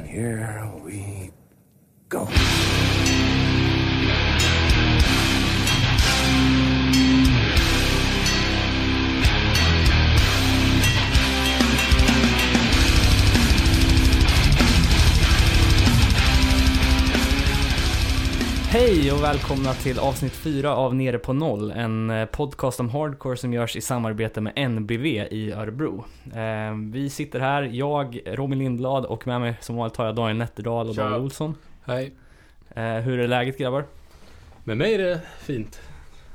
And here we go. Hej och välkomna till avsnitt 4 av Nere på Noll, en eh, podcast om hardcore som görs i samarbete med NBV i Örebro. Eh, Vi sitter här, jag, Robin Lindblad och med mig som vanligt har jag Daniel Nätterdal och. Daniel Olsson. Hej. Eh, Hur är läget grabbar? Med mig är det fint.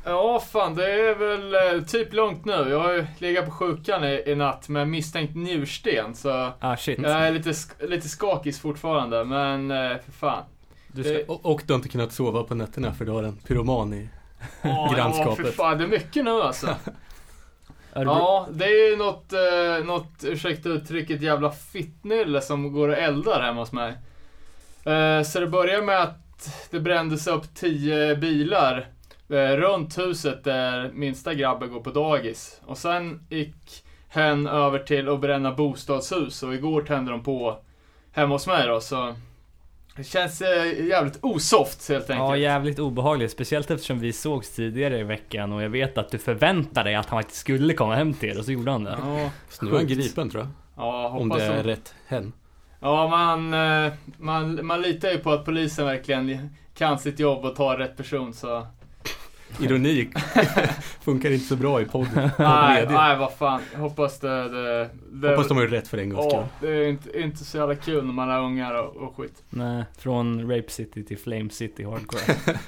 Ja, fan det är väl typ långt nu. Jag har ju legat på sjukan i, i natt med misstänkt njursten, så Ah shit. jag är lite, sk- lite skakig fortfarande, men för fan. Du ska... det- Och, och du har inte kunnat sova på nätterna för du har en pyroman i... Ja, Grannskapet. för fan, det är mycket nu alltså. Örebro... Ja, det är ju något, eh, något, ursäkta uttrycket, jävla fittnylle som går och eldar hemma hos mig. Eh, så det börjar med att det brändes upp tio bilar eh, runt huset där minsta grabben går på dagis. Och sen gick hen över till att bränna bostadshus och igår tände de på hemma hos mig då, så det känns eh, jävligt osoft helt enkelt. Ja, jävligt obehagligt. Speciellt eftersom vi sågs tidigare i veckan och jag vet att du förväntade dig att han faktiskt skulle komma hem till er och så gjorde han det. Ja, Så nu är han gripen tror jag. ja hoppas Om det är de- rätt hen. Ja, man, eh, man, man litar ju på att polisen verkligen kan sitt jobb och tar rätt person så... Ironi funkar inte så bra i podden. Nej, nej vad fan. Jag Hoppas det... det, det Hoppas de har gjort rätt för en gångs skull. Det är inte, inte så jävla kul när man är ungar och, och skit. Nej, från Rape City till Flame City Hardcore.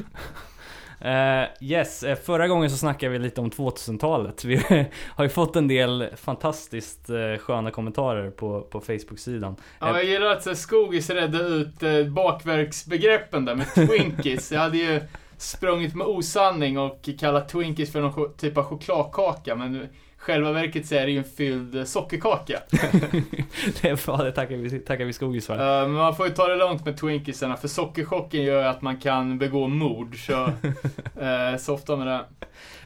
Eh, yes, eh, förra gången så snackade vi lite om 2000-talet. Vi har ju fått en del fantastiskt eh, sköna kommentarer på, på Facebook-sidan. Ja, jag gillar att så, Skogis redde ut eh, bakverksbegreppen där med Twinkies. Jag hade ju sprungit med osanning och kallat Twinkies för någon typ av chokladkaka, men själva verket så är det ju en fylld eh, sockerkaka. det är bra, det tackar vi, tackar vi Skogis för. Eh, Men man får ju ta det lugnt med Twinkiesarna för sockerchocken gör att man kan begå mord. Så uh, softa med det.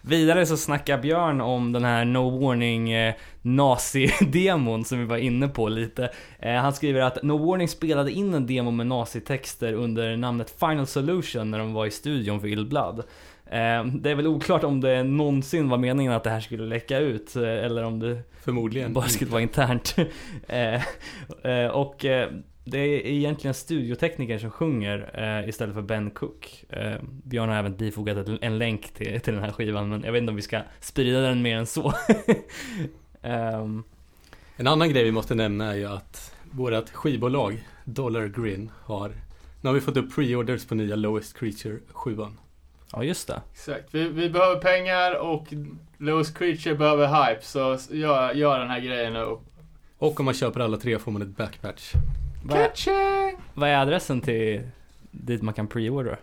Vidare så snackar Björn om den här No Warning eh, Nazi-demon som vi var inne på lite. Eh, han skriver att No Warning spelade in en demo med nazitexter under namnet Final Solution när de var i studion för Ill Blood. Eh, det är väl oklart om det någonsin var meningen att det här skulle läcka ut eh, eller om det Förmodligen. bara skulle vara internt. eh, och det är egentligen studioteknikern som sjunger eh, istället för Ben Cook. Eh, Björn har även bifogat en länk till, till den här skivan men jag vet inte om vi ska sprida den mer än så. Ehm, En annan grej vi måste nämna är ju att vårt skivbolag Dollar Grin har Nu har vi fått upp pre-orders på nya Lowest Creature 7 ja just det. Exakt. Vi, vi behöver pengar och Lewis Creature behöver hype. Så gör, gör den här grejen nu. Och om man köper alla tre får man ett backpatch. Vad är, Catching! vad är adressen till dit man kan preordra?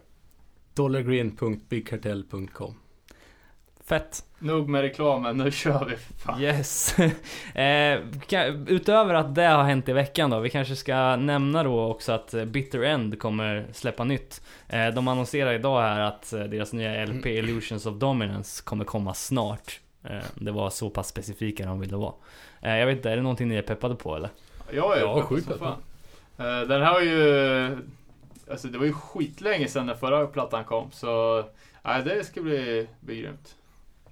Dollargrin.bigcartell.com Fett. Nog med reklamen, nu kör vi för fan. Yes. eh, utöver att det har hänt i veckan då, vi kanske ska nämna då också att eh, Bitter End kommer släppa nytt. Eh, de annonserar idag här att deras nya LP Illusions of Dominance kommer komma snart. Eh, det var så pass specifika de ville vara. Jag vet inte, är det någonting ni är peppade på eller? Ja, ja, Ja, för sjukt. Eh, Den här var ju... Alltså det var ju skitlänge sedan den förra plattan kom, så... Nej, det ska bli, bli grymt.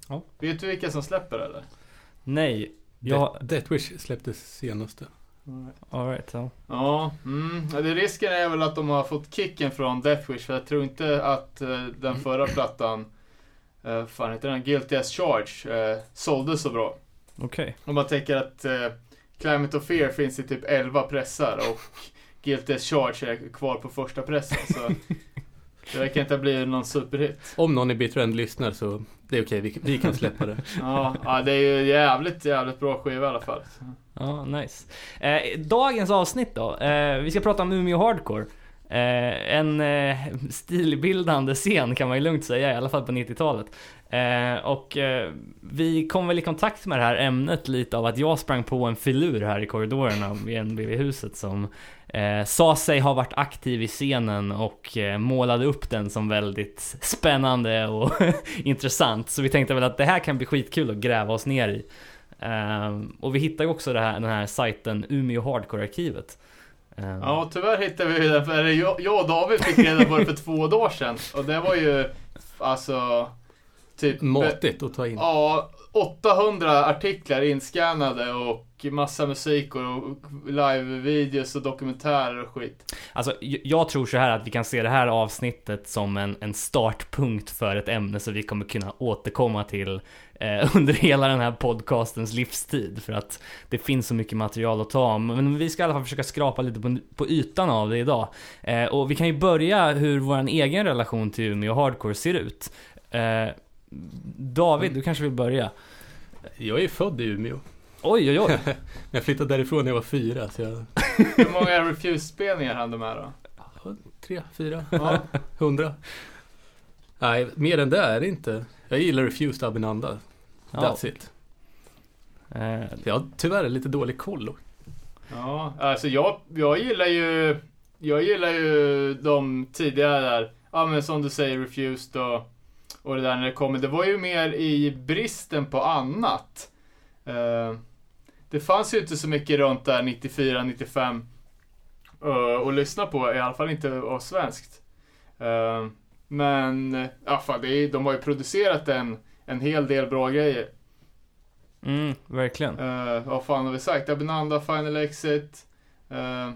Ja. Vet du vilka som släpper eller? Nej. Ja, Death, Death Wish släpptes senaste. alright. Ja. Ja, mm. Ja, det risken är väl att de har fått kicken från Death Wish, för jag tror inte att eh, den förra plattan, uh, fan heter den, Guilty as Charge, eh, sålde så bra. Okej. Om man tänker att eh, Climate of Fear finns i typ 11 pressar och Guilty as Charge är kvar på första pressen. Så det verkar inte bli någon superhit. Om någon i Bitter End lyssnar så det är okej, vi, vi kan släppa det. Ja, ja, det är ju jävligt, jävligt bra skiva i alla fall. Ja, nice. Eh, dagens avsnitt då. Eh, vi ska prata om Umeå Hardcore. Eh, en eh, stilbildande scen kan man ju lugnt säga, i alla fall på 90-talet. Eh, och eh, vi kom väl i kontakt med det här ämnet lite av att jag sprang på en filur här i korridorerna vid NBV-huset som eh, sa sig ha varit aktiv i scenen och eh, målade upp den som väldigt spännande och intressant. Så vi tänkte väl att det här kan bli skitkul att gräva oss ner i. Ehm, och vi hittar ju också det här, den här sajten Umeå Hardcore-arkivet. Eh, Ja, tyvärr hittade vi den för jag och David fick reda på det för två dagar sedan. Och det var ju, alltså, typ... Matigt att ta in. Ja, 800 artiklar inskannade och massa musik och live-videos och dokumentärer och skit. Alltså, jag tror så här att vi kan se det här avsnittet som en, en startpunkt för ett ämne som vi kommer kunna återkomma till eh, under hela den här podcastens livstid. För att det finns så mycket material att ta om. Men vi ska i alla fall försöka skrapa lite på, på ytan av det idag. Eh, och vi kan ju börja hur vår egen relation till Umeå Hardcore ser ut. Eh, David, du kanske vill börja? Jag är född i Umeå. Oj, oj, oj. Jag flyttade därifrån när jag var fyra. Så jag, Hur många Refused-spelningar hann du med då? tre, fyra, Ja. hundra. Nej, mer än det är det inte. Jag gillar Refused Abinanda. Ja. That's it. Eh, Jag har tyvärr lite dålig koll. Ja, alltså jag, jag gillar ju... Jag gillar ju de tidigare där. Ja men som du säger, Refused och, och det där när det kommer. Det var ju mer i bristen på annat. Eh, det fanns ju inte så mycket runt där 94, 95 uh, att lyssna på. I alla fall inte av svenskt. Eh, men, ja fan, det är, de har ju producerat en, en hel del bra grejer. mm, verkligen. Uh, vad fan har vi sagt? Abinanda, Final Exit. eh,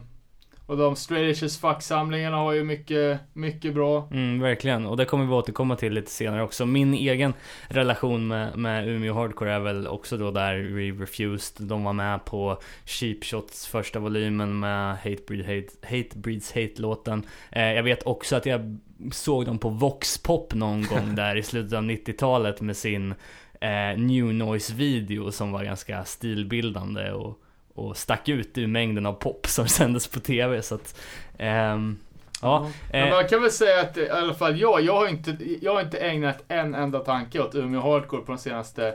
och de Straight Edges facksamlingarna har ju mycket, mycket bra. Mm, verkligen, och det kommer vi återkomma till lite senare också. Min egen relation med, med Umeå Hardcore är väl också då där We Refused. De var med på Cheap Shots första volymen med Hate, Breed, Hate, Hate Breeds Hate-låten. Eh, jag vet också att jag såg dem på Vox Pop någon gång där i slutet av 90-talet med sin eh, New Noise-video som var ganska stilbildande och, och stack ut ur mängden av pop som sändes på TV. Så att, ehm, ja. Men eh, man kan väl säga att i alla fall jag, jag har inte, jag har inte ägnat en enda tanke åt Umeå Hardcore på de senaste,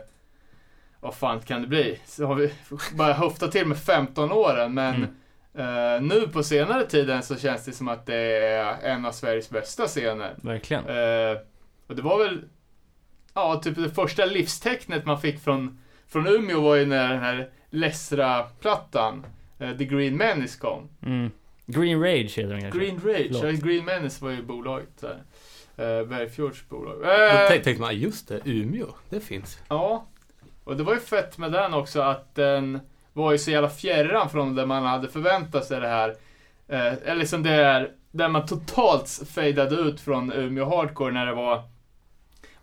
vad fan kan det bli? Så har vi bara höftat till med 15 åren, men eh, nu på senare tiden så känns det som att det är en av Sveriges bästa scener. Verkligen. Eh, och det var väl, ja, typ det första livstecknet man fick från, från Umeå var ju när den här Lessra-plattan, eh, The Green Menace kom. Mm. Green Rage heter den kanske? Green Rage, ja, Green Menace var ju bolaget där. Uh, Bergfjords bolag. Då Eh, tänkte tänkte man, just det, Umeå, det finns. ja, och det var ju fett med den också att den var ju så jävla fjärran från det man hade förväntat sig det här. Eh, eller liksom det är, där man totalt fejdade ut från Umeå Hardcore när det var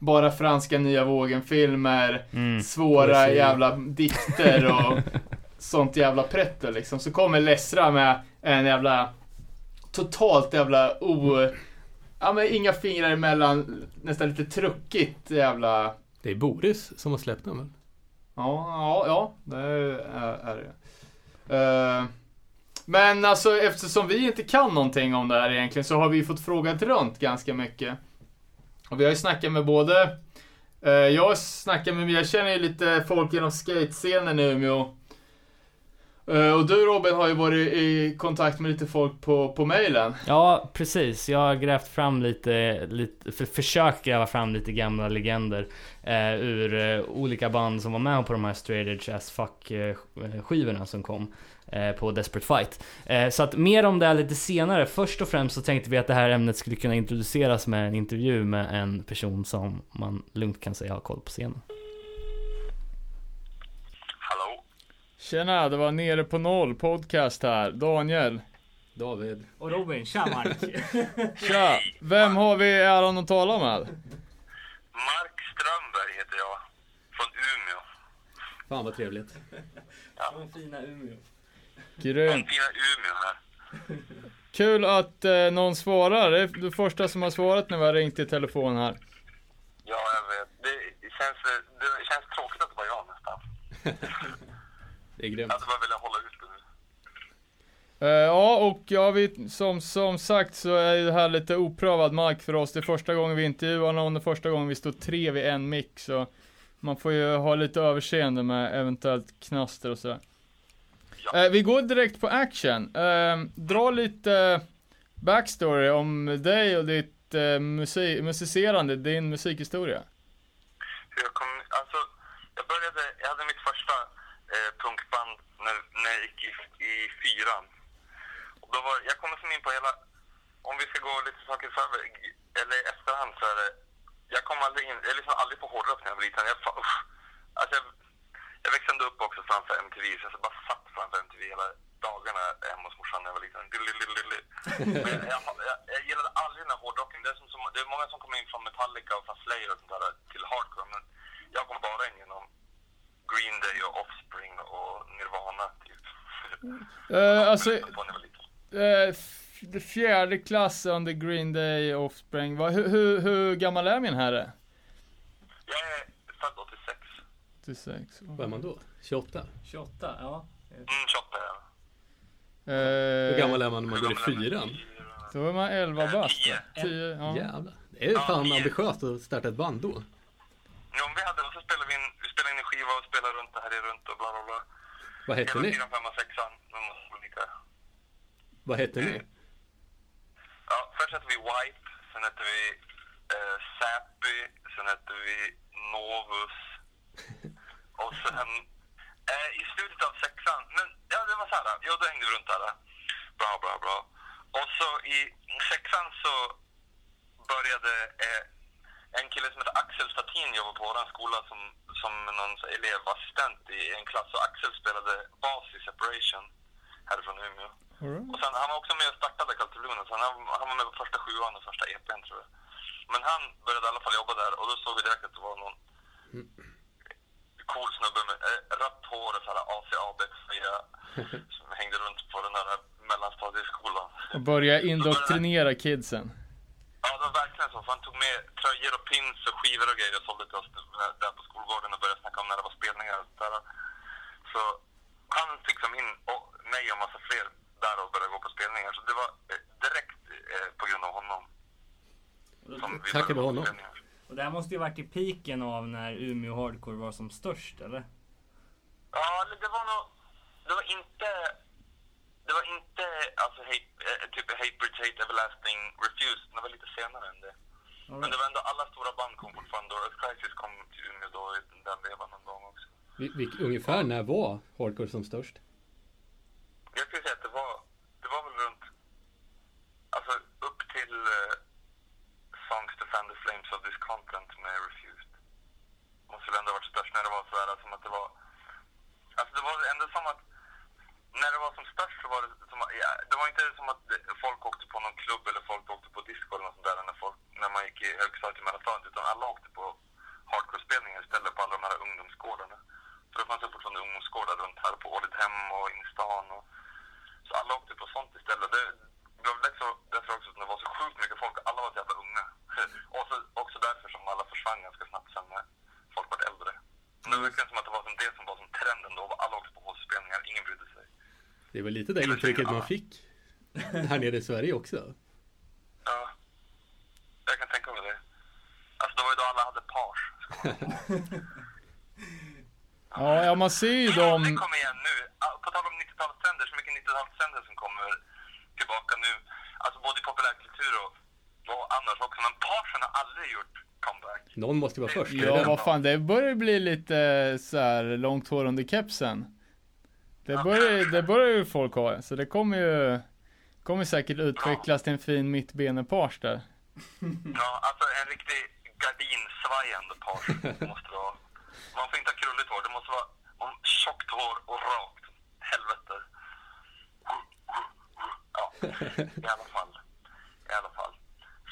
bara franska nya vågen-filmer, Mm. svåra Poesi. jävla dikter och sånt jävla pretto liksom. Så kommer Lessra med en jävla totalt jävla o... Ja men inga fingrar emellan, nästan lite truckigt jävla... Det är Boris som har släppt den väl? Ja, ja, ja det är, det. Eh, men alltså eftersom vi inte kan någonting om det här egentligen så har vi fått frågat runt ganska mycket. Och vi har ju snackat med både eh, jag har snackat med, jag känner ju lite folk genom skatescenen i Umeå. Eh, och du Robin har ju varit i kontakt med lite folk på, på mejlen. Ja, precis. Jag har grävt fram lite, lite för, försökt gräva fram lite gamla legender eh, ur eh, olika band som var med på de här straight edge as fuck eh, eh skivorna som kom på Desperate Fight. Eh, så att mer om det här lite senare. Först och främst så tänkte vi att det här ämnet skulle kunna introduceras med en intervju med en person som man lugnt kan säga har koll på scenen. Hallå? Tjena, det var Nere på Noll podcast här. Daniel. David. Och Robin, tja Mark! Tja! Vem har vi äran att tala med? Mark Strömberg heter jag. Från Umeå. Fan vad trevligt. Från fina Umeå. Grymt. Umeå här. Kul att eh, någon svarar. Det är du första som har svarat när vi har ringt i telefon här. Ja, jag vet. Det känns, eh, det känns tråkigt att det var jag nästan. Det är grymt. Jag hade bara velat hålla ut det nu. Eh, ja, och ja, vi, som, som sagt så är det här lite oprövad mark för oss. Det är första gången vi intervjuar någon, det är första gången vi står tre vid en mick, så man får ju ha lite överseende med eventuellt knaster och sådär. Ja. Eh, vi går direkt på action. Eh, dra lite backstory om dig och ditt eh, musik, musicerande, din musikhistoria. Hur jag kom, alltså, jag började, jag hade mitt första eh, punkband när, när jag gick i, i fyran. Och då var, jag kommer som in på hela, om vi ska gå lite saker förväg, eller efterhand så är det, jag kom aldrig in, jag lyssnade aldrig på hårdrock när jag var liten. Jag, usch. alltså jag, jag växte ändå upp också framför MTV, så jag bara satt framför MTV hela dagarna hemma hos morsan när jag var liten. Men jag, jag, jag gillade aldrig den här hårdrocken. Det är, som, som, det är många som kommer in från Metallica och från Slayer och sånt där till hardcore, men jag kom bara in genom Green Day och Offspring och Nirvana typ. Eh, alltså, det fjärde klass under Green Day Offspring. Va, hur, hur, hur gammal är min herre? Jag är född 86. 86. Vad är man då? 28? 28, ja. Mm, 28 är jag. Hur Eh, gammal är man när man går i fyran? Då är man 11 bast. Tio. va? 10, ja. Jävlar. Det är fan ambitiöst att starta ett band då. Ja, men vi hade, och så spelade vi in, vi spelade in en skiva och spelade runt och härjade runt och bla bla bla. Vad hette Hela ni? fyran, femman, sexan. De var olika. Vad hette ni? Ja, först hette vi Wipe, sen hette vi eh, sen hette vi Novus. Och sen eh, i slutet av sexan, men ja det var så här, ja då hängde vi runt där. Bra, bra, bra. Och så i sexan så började eh, en kille som heter Axel Statin jobba på vår skola som, som någon elevassistent i en klass. Och Axel spelade bas i Separation härifrån Umeå. Och sen, han var också med och startade Kulturblumen, så han, han var med på första sjuan och första EPn tror jag. Men han började i alla fall jobba där och då såg vi direkt att det var någon cool snubbe med eh, rött hår och så här ACAB-tröja som hängde runt på den där mellanstadieskolan. Och börja indoktrinera kidsen. Ja, det var verkligen så. För han tog med tröjor och pins och skivor och grejer och sålde till oss där på skolgården och började snacka om när det var spelningar och sådär. Så han fick som in och mig och massa fler där och började gå på spelningar. Så det var eh, direkt eh, på grund av honom. Som vi Tack vare honom. spelningar. Och det här måste ju varit i piken av när Umeå Hardcore var som störst, eller? Ja, det var nog... Det var inte... Det var inte alltså hate, eh, typ Hate Bridge, Hate Everlasting, Refused. Det var lite senare än det. Men det var ändå alla stora band kom fortfarande. Och Earth Crisis kom till Umeå då i den vevan någon gång också. Vi- vi- Ungefär när var hardcore som störst? Jag skulle säga att det var, det var väl runt, alltså upp till eh, Songs to Fan the Flames of This Content med Refused. Måste väl ändå ha varit störst när det var sådär som att det var, alltså det var ändå som att, när det var som störst så var det som att, ja, det var inte som att folk åkte på någon klubb eller folk åkte på disco eller något sånt där när, folk, när man gick i högstadiet i mellanstadiet, utan alla åkte på hardcore-spelningar istället på alla de här ungdomsgårdarna. För det fanns ju fortfarande ungdomsgårdar runt här på Ålidhem och in i stan. Och, så alla åkte på sånt istället. Det, det var väl så, därför också att det var så sjukt mycket folk. Alla var så jävla unga. och så, också därför som alla försvann ganska snabbt sen när folk var äldre. Men det verkar som att det var som det som var som trenden då. Alla åkte på HC-spelningar, ingen brydde sig. Det var lite det intrycket man fick här nere i Sverige också. Ja, jag kan tänka mig det. Alltså det var ju då alla hade page. Ja, ja man ser ju Det dem. kommer igen nu. På tal om 90-talstrender, så mycket 90-talstrender som kommer tillbaka nu. Alltså både i populärkultur och, och annars också. Men Parsen har aldrig gjort comeback. Någon måste vara först. Ja, vad fan, det börjar bli lite så här långt hår under kepsen. Det börjar, det börjar ju folk ha, så det kommer ju Kommer säkert utvecklas till en fin mittbenepage där. Ja, alltså en riktig gardinsvajande page måste det vara. Man får inte ha krulligt hår, det måste vara om tjockt hår och rakt. Helvete. Ja, i alla fall. I alla fall.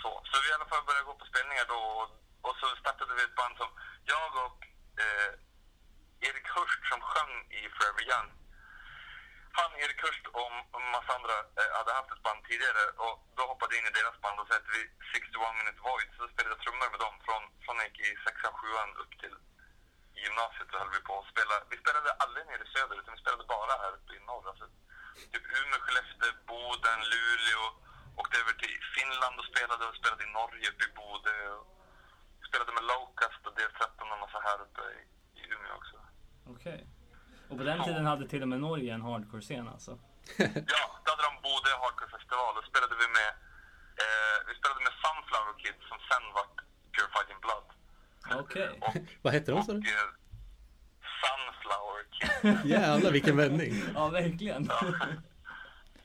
Så, så vi i alla fall började gå på spelningar då och, och så startade vi ett band som jag och eh, Erik Hurst som sjöng i Forever Young. Han, Erik Hurst och en massa andra eh, hade haft ett band tidigare och då hoppade jag in i deras band och så hette vi 61 Minute Void. Så då spelade jag trummor med dem från, från jag gick i 6 7 upp till gymnasiet så höll vi på att spela. Vi spelade aldrig nere i söder utan vi spelade bara här uppe i norr. Alltså, typ Umeå, Skellefteå, Boden, Luleå. Åkte över till Finland och spelade och spelade i Norge uppe i Bodö. Och spelade med Locust och D13 och massa här uppe i, i Umeå också. Okej. Och på den tiden hade till och med Norge en hardcore-scen alltså? Ja, då hade de Bodö Hardcore Festival. Då spelade vi med, eh, vi spelade med Sunflower Kids som sen vart Purified in Blood. Okej. Och, Vad hette de sa och du? eh, Sunflower Kids. Jävlar vilken vändning. Ja, verkligen.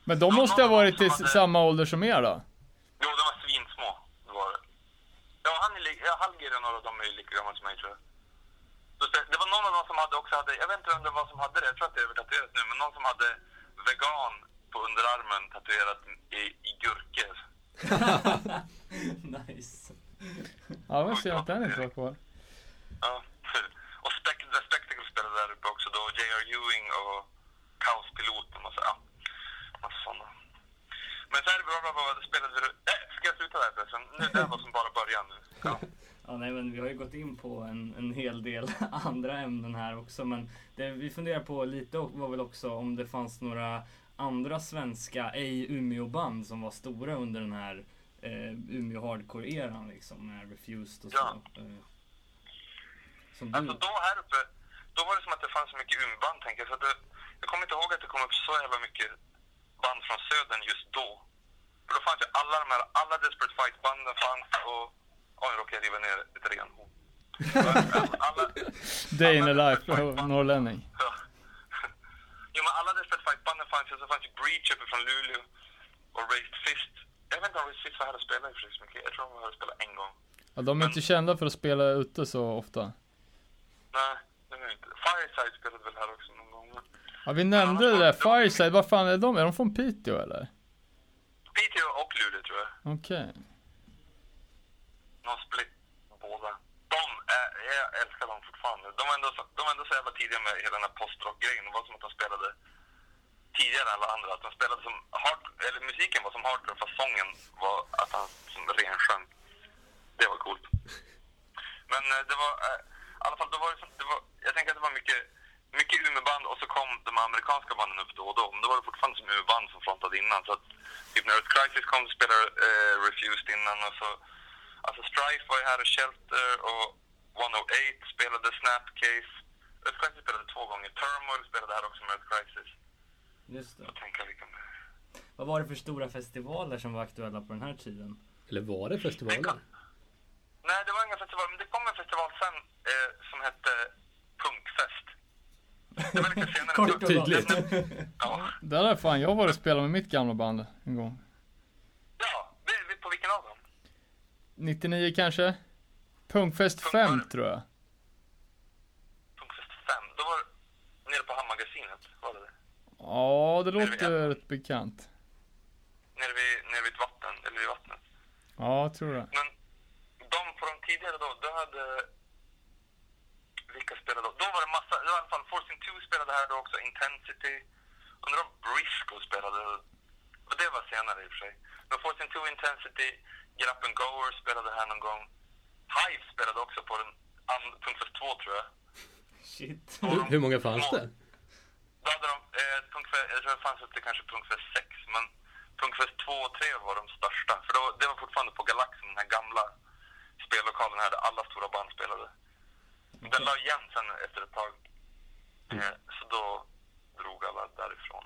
Men de måste ha varit i samma ålder som er då? Jo, de var svinsmå. Det var det. Ja, han är li- ja, Hallgren och några av dem är ju lika gamla som mig tror jag. Så det- det var någon av dem som hade också hade, jag vet inte vem det var som hade det, jag tror att det är övertatuerat nu, men någon som hade vegan på underarmen tatuerat i, i gurkor. nice. Ja, det var synd att den inte var kvar. Ja. Och Spect- The Spectacle spelade där uppe också då, J.R. Ewing och Kaospiloten och så, ja. Massa sådana. Men så är det bra, bra, bra, det spelade vi... Äh, ska jag sluta där förresten? Nu, det här var som bara början nu. Ja. Ja, nej, men vi har ju gått in på en, en hel del andra ämnen här också. Men det vi funderar på lite var väl också om det fanns några andra svenska, ej Umeå-band som var stora under den här eh, Umeå Hardcore-eran liksom. Med Refused och så. Ja. Eh, som Alltså du... då här uppe, då var det som att det fanns så mycket Umeåband tänker jag. Så att det, jag kommer inte ihåg att det kom upp så jävla mycket band från södern just då. För då fanns ju alla de här, alla Desperate Fight-banden fanns och... Oj, nu råkade jag riva ner ett renhorn. Day in the life, Fight-band- norrlänning. Ja. jo men alla Desperate Fight-banden fanns ju, så fanns ju Breach uppe från Luleå och Raised Fist. Jag vet inte om var här och spelade i för så mycket. Jag tror de och spelade en gång. Ja, de är inte kända för att spela ute så ofta. Nej, det är inte. Fireside spelade väl här också någon gång. men- Ja, vi nämnde det där. Fireside, vad fan är de? Är de från Piteå eller? Piteå och Luleå tror jag. Okej. Någon split båda. De är, jag älskar dem fortfarande. De var ändå så, de var ändå så jävla tidiga med hela den här postrock-grejen. Det var som att de spelade tidigare än alla andra. Att de spelade som hard, eller musiken var som hardcore fast sången var att han som rensjöng. Det var coolt. Men eh, det var, eh, i alla fall, var det, som, det var, jag tänker att det var mycket, mycket Umeåband och så kom de amerikanska banden upp då och då. Men då var det fortfarande som Umeåband som frontade innan. Så att, typ när Earth Crisis kom spelade eh, Refused innan och så Alltså Strife var ju här och Shelter och 108 spelade Snapcase. Earth Crisis spelade två gånger. Turmoil spelade här också med Earth Crisis. Just det. Vad var det för stora festivaler som var aktuella på den här tiden? Eller var det festivaler? Nej, det var ingen festival, men det kom en festival sen eh, som hette Punkfest. Det var lite senare. Kort och Tydligt. Ja, Där fan jag varit och spelat med mitt gamla band en gång. ja på vilken av dem? 99 kanske? Punkfest 5 tror jag. Punkfest 5. Då var det nere på var det? Ja, det låter rätt bekant. Nere vid, nere vid vatten, eller vid vattnet. Ja, jag tror det. Men de de tidigare då, då hade... Vilka spelade då? Då var det massa, i alla fall Forcing 2 spelade här då också, Intensity. Undrar om Briscoe spelade, och det var senare i och för sig. Men Forcing 2, Intensity, Get Up and Goer spelade här någon gång. Hive spelade också på den and- Punkfest 2 tror jag. Shit. Var Hur, hur många fanns det? Då hade de, eh, punkfest, jag tror det fanns upp till kanske Punkfest 6, men Punkfest 2 och 3 var de största. För då, det var fortfarande på Galaxen, den här gamla spellokalen här där alla stora band spelade. Den la igen sen efter ett tag. Eh, så då drog alla därifrån.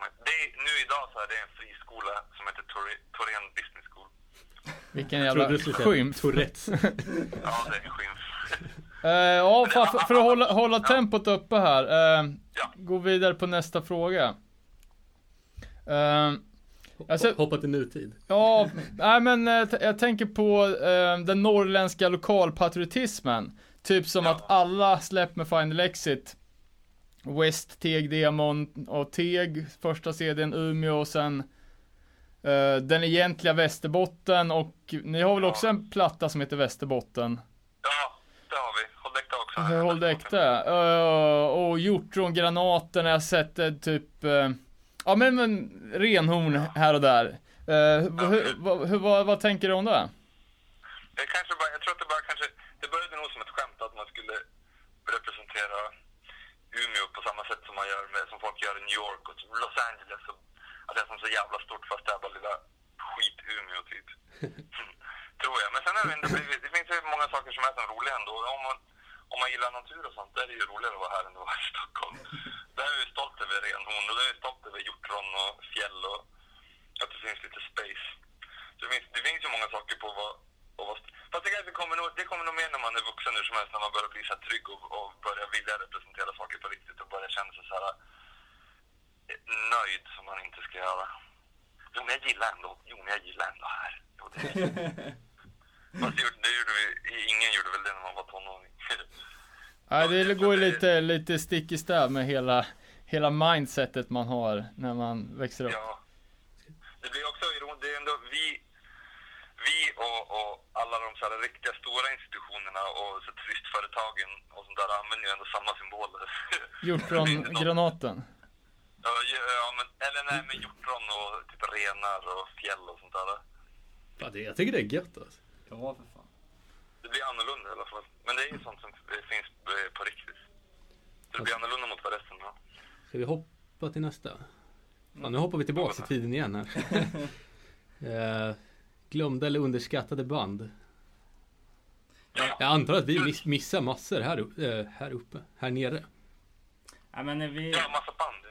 Man, det är, nu idag så är det en friskola som heter Tor- Torén Business School. Vilken jävla skymf. Tourettes. Ja, det är en skymf. Eh, ja, fan, för, för att hålla, hålla tempot uppe här. Eh, Ja. gå vidare på nästa fråga. Eh, Alltså- Hoppa till nutid. ja, nej men eh, jag tänker på eh, den norrländska lokalpatriotismen. Typ som Ja. att alla släpp med Final Exit. West, Teg, Demon och Teg, första CDn Umeå och sen eh, den egentliga Västerbotten och ni har väl också en platta som heter Västerbotten? Ja. Håll. Jag Håll det äkta. Uh, och har jag sett eh, typ, eh, ja men, men renhorn här och där. Uh, hur, vad, hur, vad, vad tänker du om det? Jag, kanske bara, jag tror att det bara kanske, det började nog som ett skämt att man skulle representera Umeå på samma sätt som man gör med, som folk gör i New York och Los Angeles. Och, att det är som så jävla stort fast det är bara lilla skit-Umeå typ. tror jag. Men sen har det ändå blivit, det finns ju många saker som är så roliga ändå. Om man, om man gillar natur och sånt, då är det ju roligare att vara här än att vara i Stockholm. Där är jag stolt över renhorn och där är vi stolt över hjortron och fjäll och att det finns lite space. Så det, finns, det finns ju många saker på vad... Och vad fast det, kanske kommer nog, det kommer nog mer när man är vuxen hur som helst, när man börjar bli så här trygg och, och börjar vilja representera saker på riktigt och börjar känna sig så här eh, nöjd som man inte ska göra. Lando. Jo, men jag gillar ändå här. Jo, det Fast det gjorde, det gjorde vi, ingen gjorde väl det när man var tonåring. Ja, det går ju lite, lite stick i stäv med hela, hela mindsetet man har när man växer upp. Ja. Det blir också ironiskt, det är ändå vi, vi och, och alla de så här riktiga stora institutionerna och så turistföretagen och sånt där använder ju ändå samma symboler. Hjortrongranaten. Ja, ja, men, eller nej, men hjortron och typ renar och fjäll och sånt där. Ja, det, jag tycker det är gött alltså. Ja, för fan. Det blir annorlunda i alla fall. Men det är ju sånt som finns eh, på riktigt. Så det blir annorlunda mot vad resten har. Ska vi hoppa till nästa? Ja, nu hoppar vi tillbaka i tiden igen här. eh, glömda eller underskattade band? Jag antar att vi miss, missar massor här, eh, här uppe, här nere. Ja, men vi, Ja, massa band.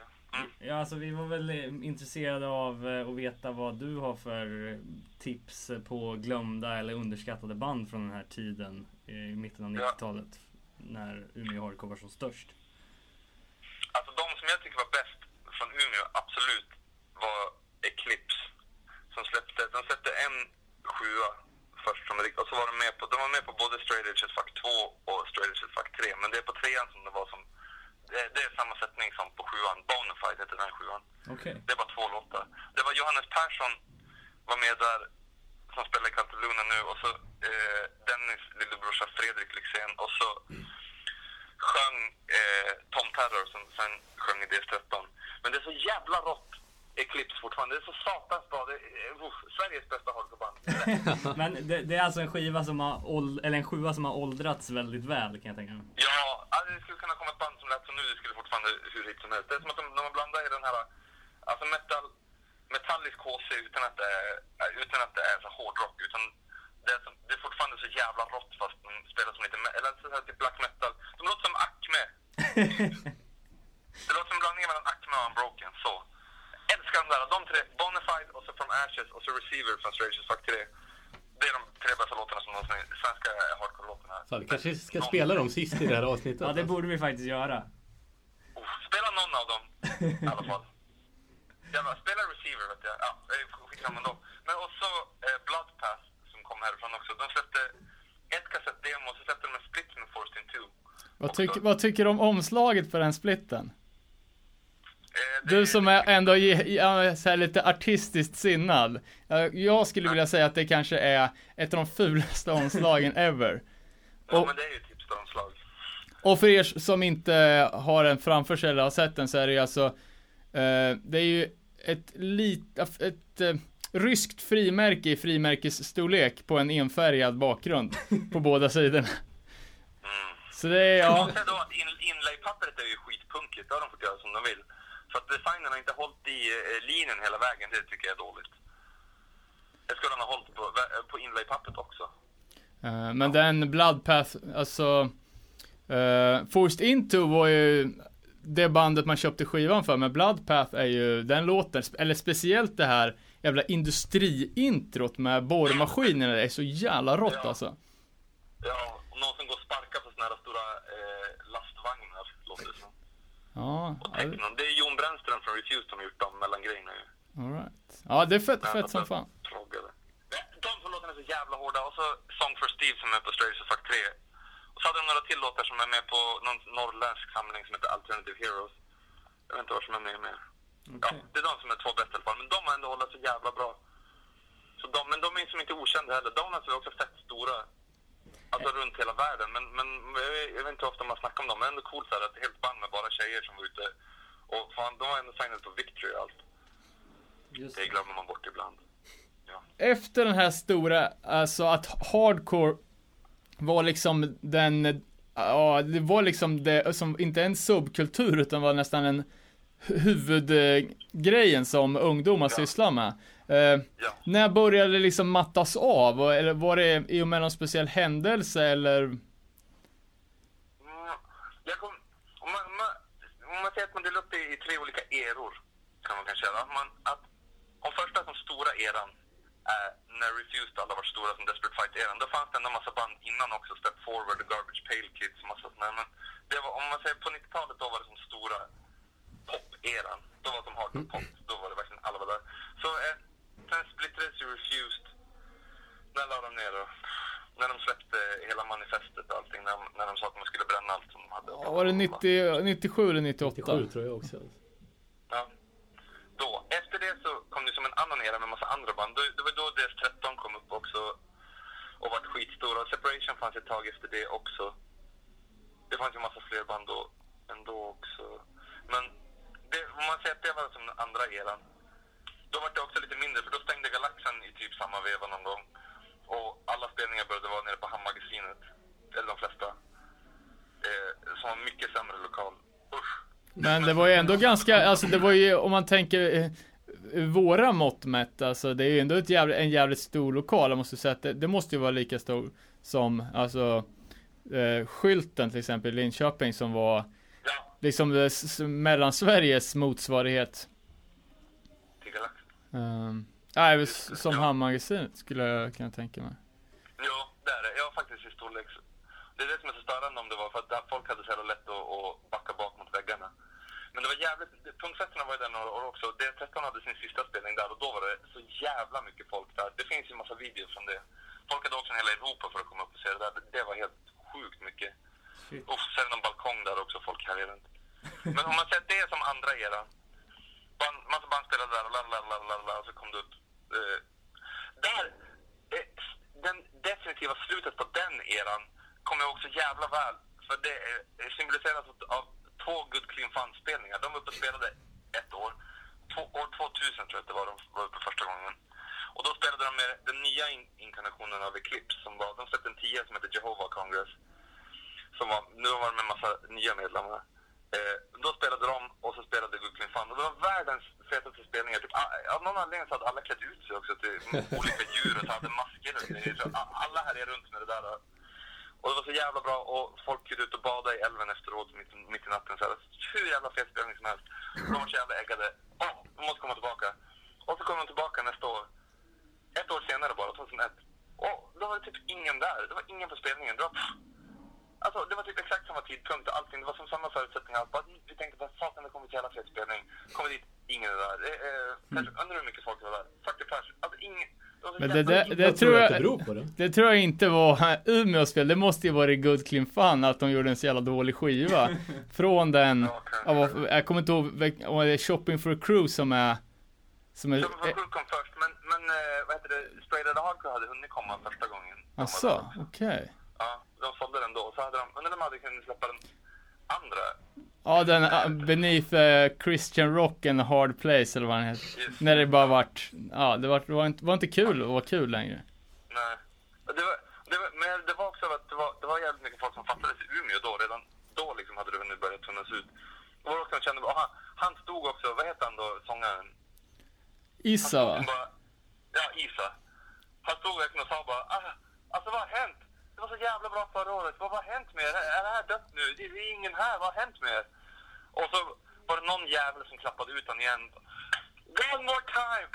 Ja. Alltså, vi var väl eh, intresserade av eh, att veta vad du har för eh, tips på glömda eller underskattade band från den här tiden i mitten av Ja. 90-talet. När Umeå Hardcore var som störst. Alltså de som jag tycker var bäst från Umeå, absolut, var Eclipse. Som släppte, de släppte en sjua först som och så var de med på, de var med på både Straight Edges Fuck 2 och Straight Edges Fuck 3. Men det är på trean som det var som, det, det är samma sättning som på sjuan. Bonafide heter den sjuan. Okej. Det var två låtar. Det var Johannes Persson var med där, som spelar i nu, och så eh, Dennis lillebrorsa Fredrik Lyxzén, och så sjöng eh, Tom Terror som sen sjöng i DS13. Men det är så jävla rått Eclipse fortfarande. Det är så satans bra. Det är, uh, Sveriges bästa hardcoreband. Men det, det är alltså en skiva som har, åld- eller en sjua som har åldrats väldigt väl kan jag tänka mig. Ja, alltså det skulle kunna komma ett band som lät som nu, det skulle fortfarande hur hit som helst. Det är som att de, de har blandat i den här, alltså metal, metallisk HC utan att det är, utan att det är så hårdrock. Utan det är, som, det är fortfarande så jävla rått fast de spelar som lite, eller så här typ black metal. De låter som Acme. Det låter som en blandning mellan Acme och Unbroken, så. Älskar de där, de tre, Bonafide och så From Ashes och så Receiver från Strange Fuck 3. Det är de tre bästa låtarna som någonsin, svenska hardcore-låtarna. Vi kanske ska spela dem sist i det här avsnittet. Ja, det borde vi faktiskt göra. Spela någon av dem i alla fall. Jävlar, spela Receiver vet jag. Ja, eh, skitsamma då. Men och så eh, Bloodpath som kom härifrån också. De släppte ett kassettdemo och så släppte de en split med Forced in 2. Vad, tyck, vad tycker du om omslaget för den splitten? Eh, Du som är ändå ge, ja, så här lite artistiskt sinnad. Jag- Jag skulle vilja säga att det kanske är ett av de fulaste omslagen ever. Ja, och- men det är ju typ stormslag. Och för er som inte har den framför sig eller har sett den så är det ju alltså eh, Det är ju ett lit, ett eh, ryskt frimärke i frimärkesstorlek på en enfärgad bakgrund på båda sidorna. Mm. Så det är, ja. in, inlay-pappret är ju skitpunkigt. Det har de fått göra som de vill. För att designen har inte hållit i eh, linjen hela vägen. Det tycker jag är dåligt. Det skulle han ha hållit på, på inlay-pappret också. Eh, Men den Bloodpath, alltså uh, Forced Into var ju det bandet man köpte skivan för, men Bloodpath är ju, den låten, eller speciellt det här jävla industriintrot med borrmaskinerna, det är så jävla rått Ja. alltså. Ja, och någon som går och sparkar på såna här stora eh, lastvagnar, låter det som. Ja, Och technon. Det är Jon Brännström fråm Refused som har gjort de mellangrejerna ju. alright. Ja, det är fett, Ja, fett som fan. Proggade. Nej, De två låtarna är så jävla hårda. Och så Song for Steve som är på Strays Fuck 3. Så hade de några till låtar som är med på någon norrländsk samling som heter Alternative Heroes. Jag vet inte vad som är med mer. Ja, Okej. det är de som är två bäst i alla fall. Men de har ändå hållit så jävla bra. Så de, men de är som inte okända heller. Donuts är också fett stora. Alltså runt hela världen. Men, men jag, vet, inte hur ofta man snackar om dem. Men ändå coolt så här, att det är helt band med bara tjejer som var ute. Och fan, de har ändå signat på Victory och allt. Just Det glömmer man bort ibland. Ja. Efter den här stora, alltså att hardcore var liksom den, ja, det var liksom det som, inte en subkultur utan var nästan en hu- huvudgrejen som ungdomar Ja. sysslar med. Eh, Ja. när började det liksom mattas av? Eller var det i och med någon speciell händelse eller? Mm, Jag kom, om, man, man, om man säger att man delar upp det i tre olika eror, kan man kanske säga. Att man, att, om första som stora eran är när Refused alla var stora som Desperate Fight-eran, då fanns det ändå massa band innan också, Step Forward, The Garbage Pail Kids, massa sådana. Men det var, om man säger på 90-talet, då var det som stora pop-eran. Då var det som hardcore pop, då var det verkligen alla var där. Så eh, sen splittrades ju Refused. När la de ner då? När de släppte hela manifestet och allting. När de, när de sa att man skulle bränna allt som de hade. Ja, var det 90, 97 eller 98? 97 tror jag också. Ja. Då. Efter det så kom det som en annan era med massa andra band. Det var då DS13 kom upp också och vart skitstora. Separation fanns ett tag efter det också. Det fanns ju massa fler band då, ändå också. Men det, om man säger att det var som den andra eran. Då var det också lite mindre för då stängde Galaxen i typ samma veva någon gång. Och alla spelningar började vara nere på Hamnmagasinet. Eller de flesta. Eh, som var mycket sämre lokal. Usch. Men det var ju ändå ganska, alltså det var ju, om man tänker eh, våra mått mätt, alltså det är ju ändå ett jävligt, en jävligt stor lokal, jag måste säga att det, det måste ju vara lika stor som, alltså eh, skylten till exempel i Linköping som var Ja, liksom det s- mellansveriges motsvarighet. Um, nej, s- som Hamnmagasinet skulle jag kunna tänka mig. Ja, det är det. Jag har faktiskt i storlek. Det är det som är så störande om det var för att folk hade så jävla lätt att, att backa bak mot väggarna. Men det var jävligt, punktfesterna var ju några år också. D13 hade sin sista spelning där och då var det så jävla mycket folk där. Det finns ju en massa videos från det. Folk hade också en hela Europa för att komma upp och se det där. Det- var helt sjukt mycket. Och så är det någon balkong där också, folk härjar runt. Men om man säger att det är som andra era. Band, massa band spelade där och la la la la la och så kom det upp. Eh, där, eh, den definitiva slutet på den eran kommer jag också jävla väl. För det är symboliseras av två Good Clean Fun-spelningar. De var uppe och spelade ett år. Två, år 2000 tror jag att det var de var uppe första gången. Och då spelade de med den nya in- inkarnationen av Eclipse. Som var, de släppte en tia som heter Jehovah Congress. Som var, nu var de en massa nya medlemmar. Eh, då spelade de och så spelade Good Clean Fun. Och det var världens fetaste spelningar. Typ, av någon anledning så hade alla klätt ut sig också till olika djur och så hade masker och grejer. Så alla här är runt med det där. Och, och det var så jävla bra och folk kunde ut och bada i älven efteråt mitt, mitt i natten. Så här, hur jävla fet spelning som helst. De var så jävla äggade. Åh, de måste komma tillbaka. Och så kom de tillbaka nästa år. Ett år senare bara, 2001. Och då var det typ ingen där. Det var ingen på spelningen. Det var, alltså, det var typ exakt samma tidpunkt och allting. Det var som samma förutsättningar. Bara, vi tänkte bara, satan det kommer till jävla fet spelning. Kommer dit, ingen är där. Det är, kanske, undrar hur mycket folk det var där. 40 pers. Alltså ingen. Men det, det, det tror jag, beror på det? det tror jag inte var Umeås fel, det måste ju vara det Good Clean Fun att de gjorde en så jävla dålig skiva. Från den, vad- jag kommer inte ihåg, om det är Shopping for a Crew som är, som är, Shopping for Crew kom först, men, men eh, vad heter det? Straight Outta Hardcore hade hunnit komma första gången. Asså, där. okej. Ja, de sålde den då. Så hade de, undrar om de hade kunnat släppa den andra. Ja, den uh, Beneath eh, Christian Rock and Hard Place eller vad den heter. Just. När det bara vart, ja, det var, var, inte, var inte kul att vara kul längre. Nej. Det var, det var, men det var också att det var, det var jävligt mycket folk som fattades i Umeå då. Redan då liksom hade det hunnit börja tunnas ut. Och det var också en kände, och han, stod också, vad heter han då, sångaren? Issa va? Bara, ja, Isa. Han stod verkligen och sa bara, ah, alltså vad har hänt? Det var så jävla bra förra året. Vad har hänt med er? Är det här dött nu? Det det är ingen här. Vad har hänt med er? Och så var det någon jävel som klappade ut honom igen. One more time!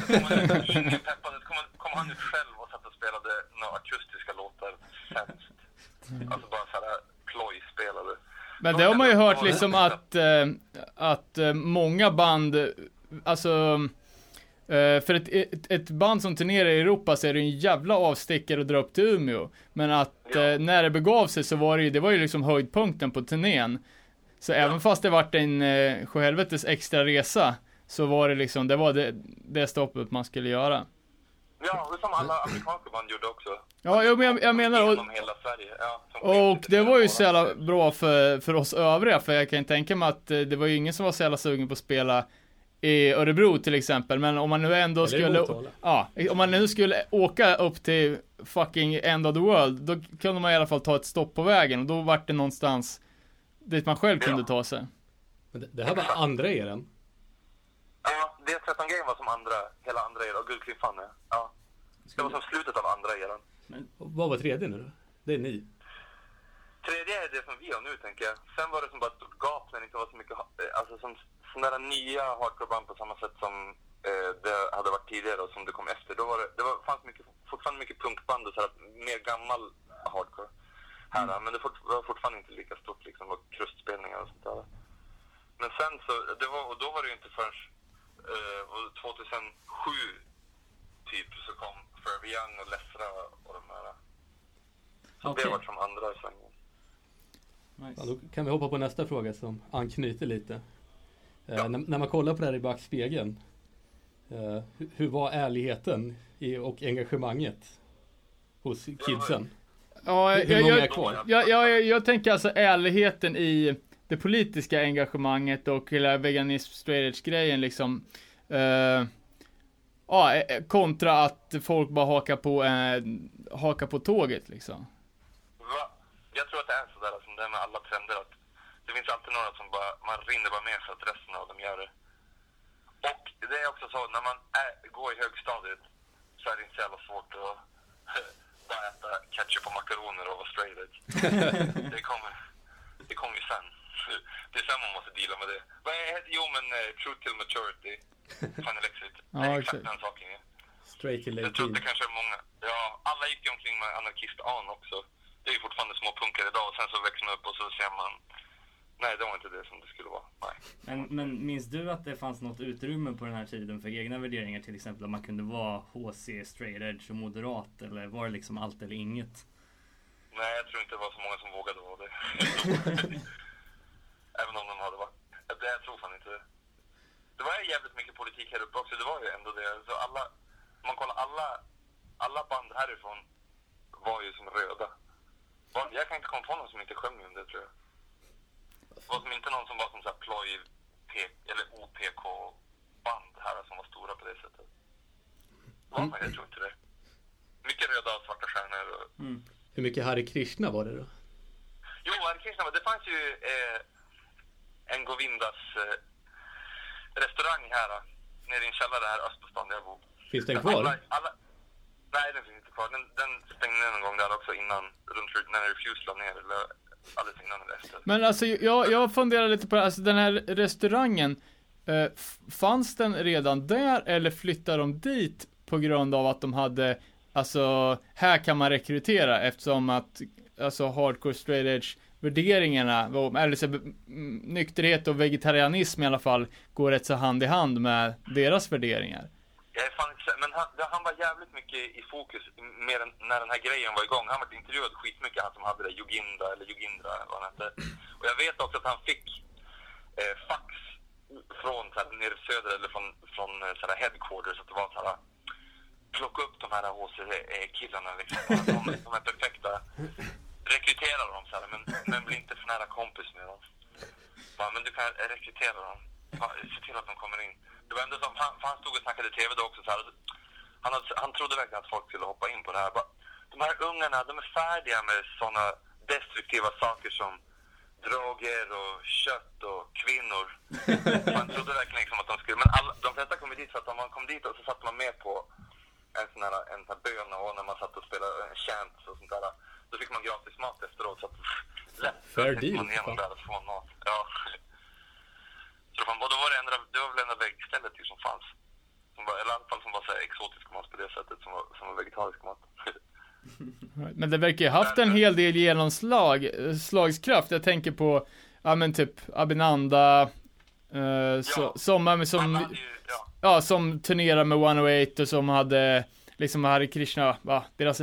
Så kom han ut, ingen peppade. Så kom, kom han ut själv och satt och spelade några akustiska låtar. Sämst. Alltså bara såhär plojspelade. Men det har man ju hört liksom att, eh, att eh, många band, alltså eh, för ett, ett, ett band som turnerar i Europa så är det en jävla avstickare att dra upp till Umeå. Men att Ja. när det begav sig så var det ju, det var ju liksom höjdpunkten på turnén. Så även fast det vart en eh, sjuhelvetes extra resa så var det liksom, det var det, det stoppet man skulle göra. Ja, det som alla amerikanska band gjorde också. Ja, jag, men- jag menar, och, Genom hela Sverige. Ja, Och det var ju så jävla bra för, för oss övriga, för jag kan ju tänka mig att eh, det var ju ingen som var så jävla sugen på att spela i Örebro till exempel, men om man nu ändå Eller skulle, ja, om man nu skulle åka upp till fucking end of the world, då kunde man i alla fall ta ett stopp på vägen och då vart det någonstans dit man själv kunde ta sig. Men det, det här var andra eran. Ja, det 13 grejen var som andra, hela andra eran. Och Guldklipp fan ja. ja. Det var som slutet av andra eran. Och Vad var tredje nu då? Det är ni. Tredje är det som vi har nu tänker jag. Sen var det som bara ett stort gap när det inte var så mycket, eh, alltså som sådana där nya hardcore-band på samma sätt som eh, det hade varit tidigare och som det kom efter. Då var det, det var, fanns mycket, fortfarande mycket punkband och så här, mer gammal hardcore. Här, Men det fort, var fortfarande inte lika stort liksom, och krustspelningar och sånt där. Men sen så, det var, och då var det ju inte förrän eh, 2007 Young och Lessra och de här. Så Okej. det varit som andra i svängen. Ja, då kan vi hoppa på nästa fråga som anknyter lite. Eh, när, när man kollar på det här i backspegeln. Eh, hur, hur var ärligheten i, och engagemanget hos kidsen? Ja, Hur jag, många är jag, kvar? jag, jag, jag tänker alltså ärligheten i det politiska engagemanget och hela veganism straight grejen liksom. Eh, ja, eh, kontra att folk bara hakar på, eh, hakar på tåget liksom. Va? Jag tror att det är sådär som det är med alla trender att det finns alltid några som bara, man rinner bara med för att resten av dem gör det. Och det är också så, när man är, går i högstadiet så är det inte så jävla svårt att bara äta ketchup och makaroner och vara straight edge. det kommer, det kommer ju sen. Det är sen man måste deala med det. Vad är, jo men uh, True till Maturity, Final Exit. Ja, det är exakt. den saken ju. Straight till Jag tror att 18. det kanske är många, ja, alla gick ju omkring med anarkist-an också. Det är ju fortfarande små punkar idag och sen så växer man upp och så ser man, nej det var inte det som det skulle vara. Nej. Men, men minns du att det fanns något utrymme på den här tiden för egna värderingar? Till exempel att man kunde vara HC, straight edge och moderat? Eller var det liksom allt eller inget? Nej, jag tror inte det var så många som vågade vara det. Även om de hade varit, det, jag tror fan inte det. Det var ju jävligt mycket politik här uppe också, det var ju ändå det. Så alla, om man kollar alla, alla band härifrån var ju som röda. Jag kan inte komma på någon som inte sjöng om det tror jag. Var som inte någon som var som såhär ploj, P, eller OPK-band här som var stora på det sättet. Var man? Jag tror inte det. Mycket röda och svarta stjärnor och Hur mycket Hare Krishna var det då? Jo, Hare Krishna, det fanns ju eh, en Govindas eh, restaurang här, eh, nere i en källare här öst på stan där jag bor. Finns den Alla, kvar? alla, nej, den finns inte kvar. Den, den stängde någon gång där också innan, runt när Refuse la ner, eller alldeles innan eller efter. Men alltså jag, jag funderar lite på det, alltså den här restaurangen, eh, fanns den redan där eller flyttade de dit på grund av att de hade, alltså här kan man rekrytera eftersom att, alltså hardcore straight edge värderingarna, eller så, nykterhet och vegetarianism i alla fall, går rätt så hand i hand med deras värderingar. Jag är fan inte men han, han var jävligt mycket i fokus mer än när den här grejen var igång. Han var intervjuad skitmycket, han som hade det, Yoginda eller Yogindra eller vad han hette. Och jag vet också att han fick eh, fax från så här, nere i söder eller från, från eh, så här, headquarters att det var så här plocka upp de här HC-killarna liksom. De, de är perfekta. Rekrytera dem så här, men, men bli inte för nära kompis med dem. Bara, men du kan rekrytera dem. Se till att de kommer in. Det var ändå som, han, han stod och snackade TV då också så här. Han, han trodde verkligen att folk skulle hoppa in på det här. Bara, de här ungarna, de är färdiga med sådana destruktiva saker som droger och kött och kvinnor. Han trodde verkligen liksom att de skulle, men alla, de flesta kom dit för att om man kom dit och så satt man med på en sån här, en sån här bön och när man satt och spelade en chant och sånt där. Då fick man gratis mat efteråt så att lätt Fair deal, man igenom där och få mat. Ja. Så fan, och då var det, enda, det var väl enda väggstället ju som fanns. Som var, eller i alla fall som var så exotisk mat på det sättet, som var, som var vegetarisk mat. Men det verkar ju haft en hel del genomslag, slagskraft. Jag tänker på, ja men typ Abinanda, eh, så, Ja. som, som, ju, ja. ja, som turnerar med 108 och som hade liksom Hare Krishna, va, deras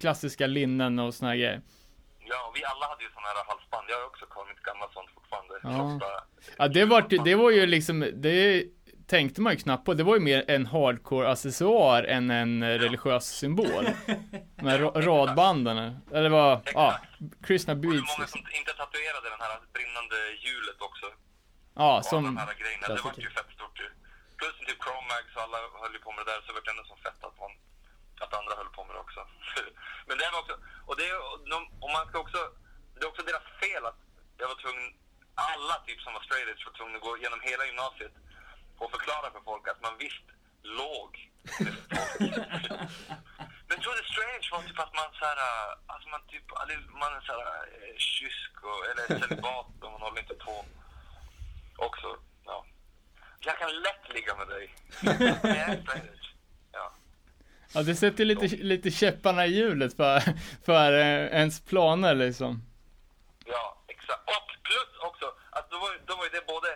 klassiska linnen och såna här grejer. Ja, och vi alla hade ju sådana här halsband. Jag har också kvar mitt gamla sånt fortfarande. Ja. Ja, det var, det var ju liksom, det tänkte man ju knappt på. Det var ju mer en hardcore accessoar än en eh, religiös symbol. Med ra- radbanden. Eller vad, ja, Krishna Och hur Beats många liksom. som inte tatuerade den här brinnande hjulet också? Ja, Och som, de här grejerna. Det var ju fett stort ju. Plus typ Chromax och alla höll ju på med det där, så det var ändå som fett att man att andra höll på med det också. Men det var också, och det är, och de- och man ska också, det är också deras fel att jag var tvungen, alla typ som var straight edge var tvungna att gå genom hela gymnasiet och förklara för folk att man visst låg med folk. Men tror du straight edge var typ att man såhär, alltså man typ, man är såhär eh, kysk och, eller celibat och man håller inte på. Också, ja. Jag kan lätt ligga med dig. Jag är straight edge. Ja. ja det sätter lite, lite käpparna i hjulet för, för eh, ens planer liksom. Ja, exakt. Och plus också, att då var, ju- då var ju det både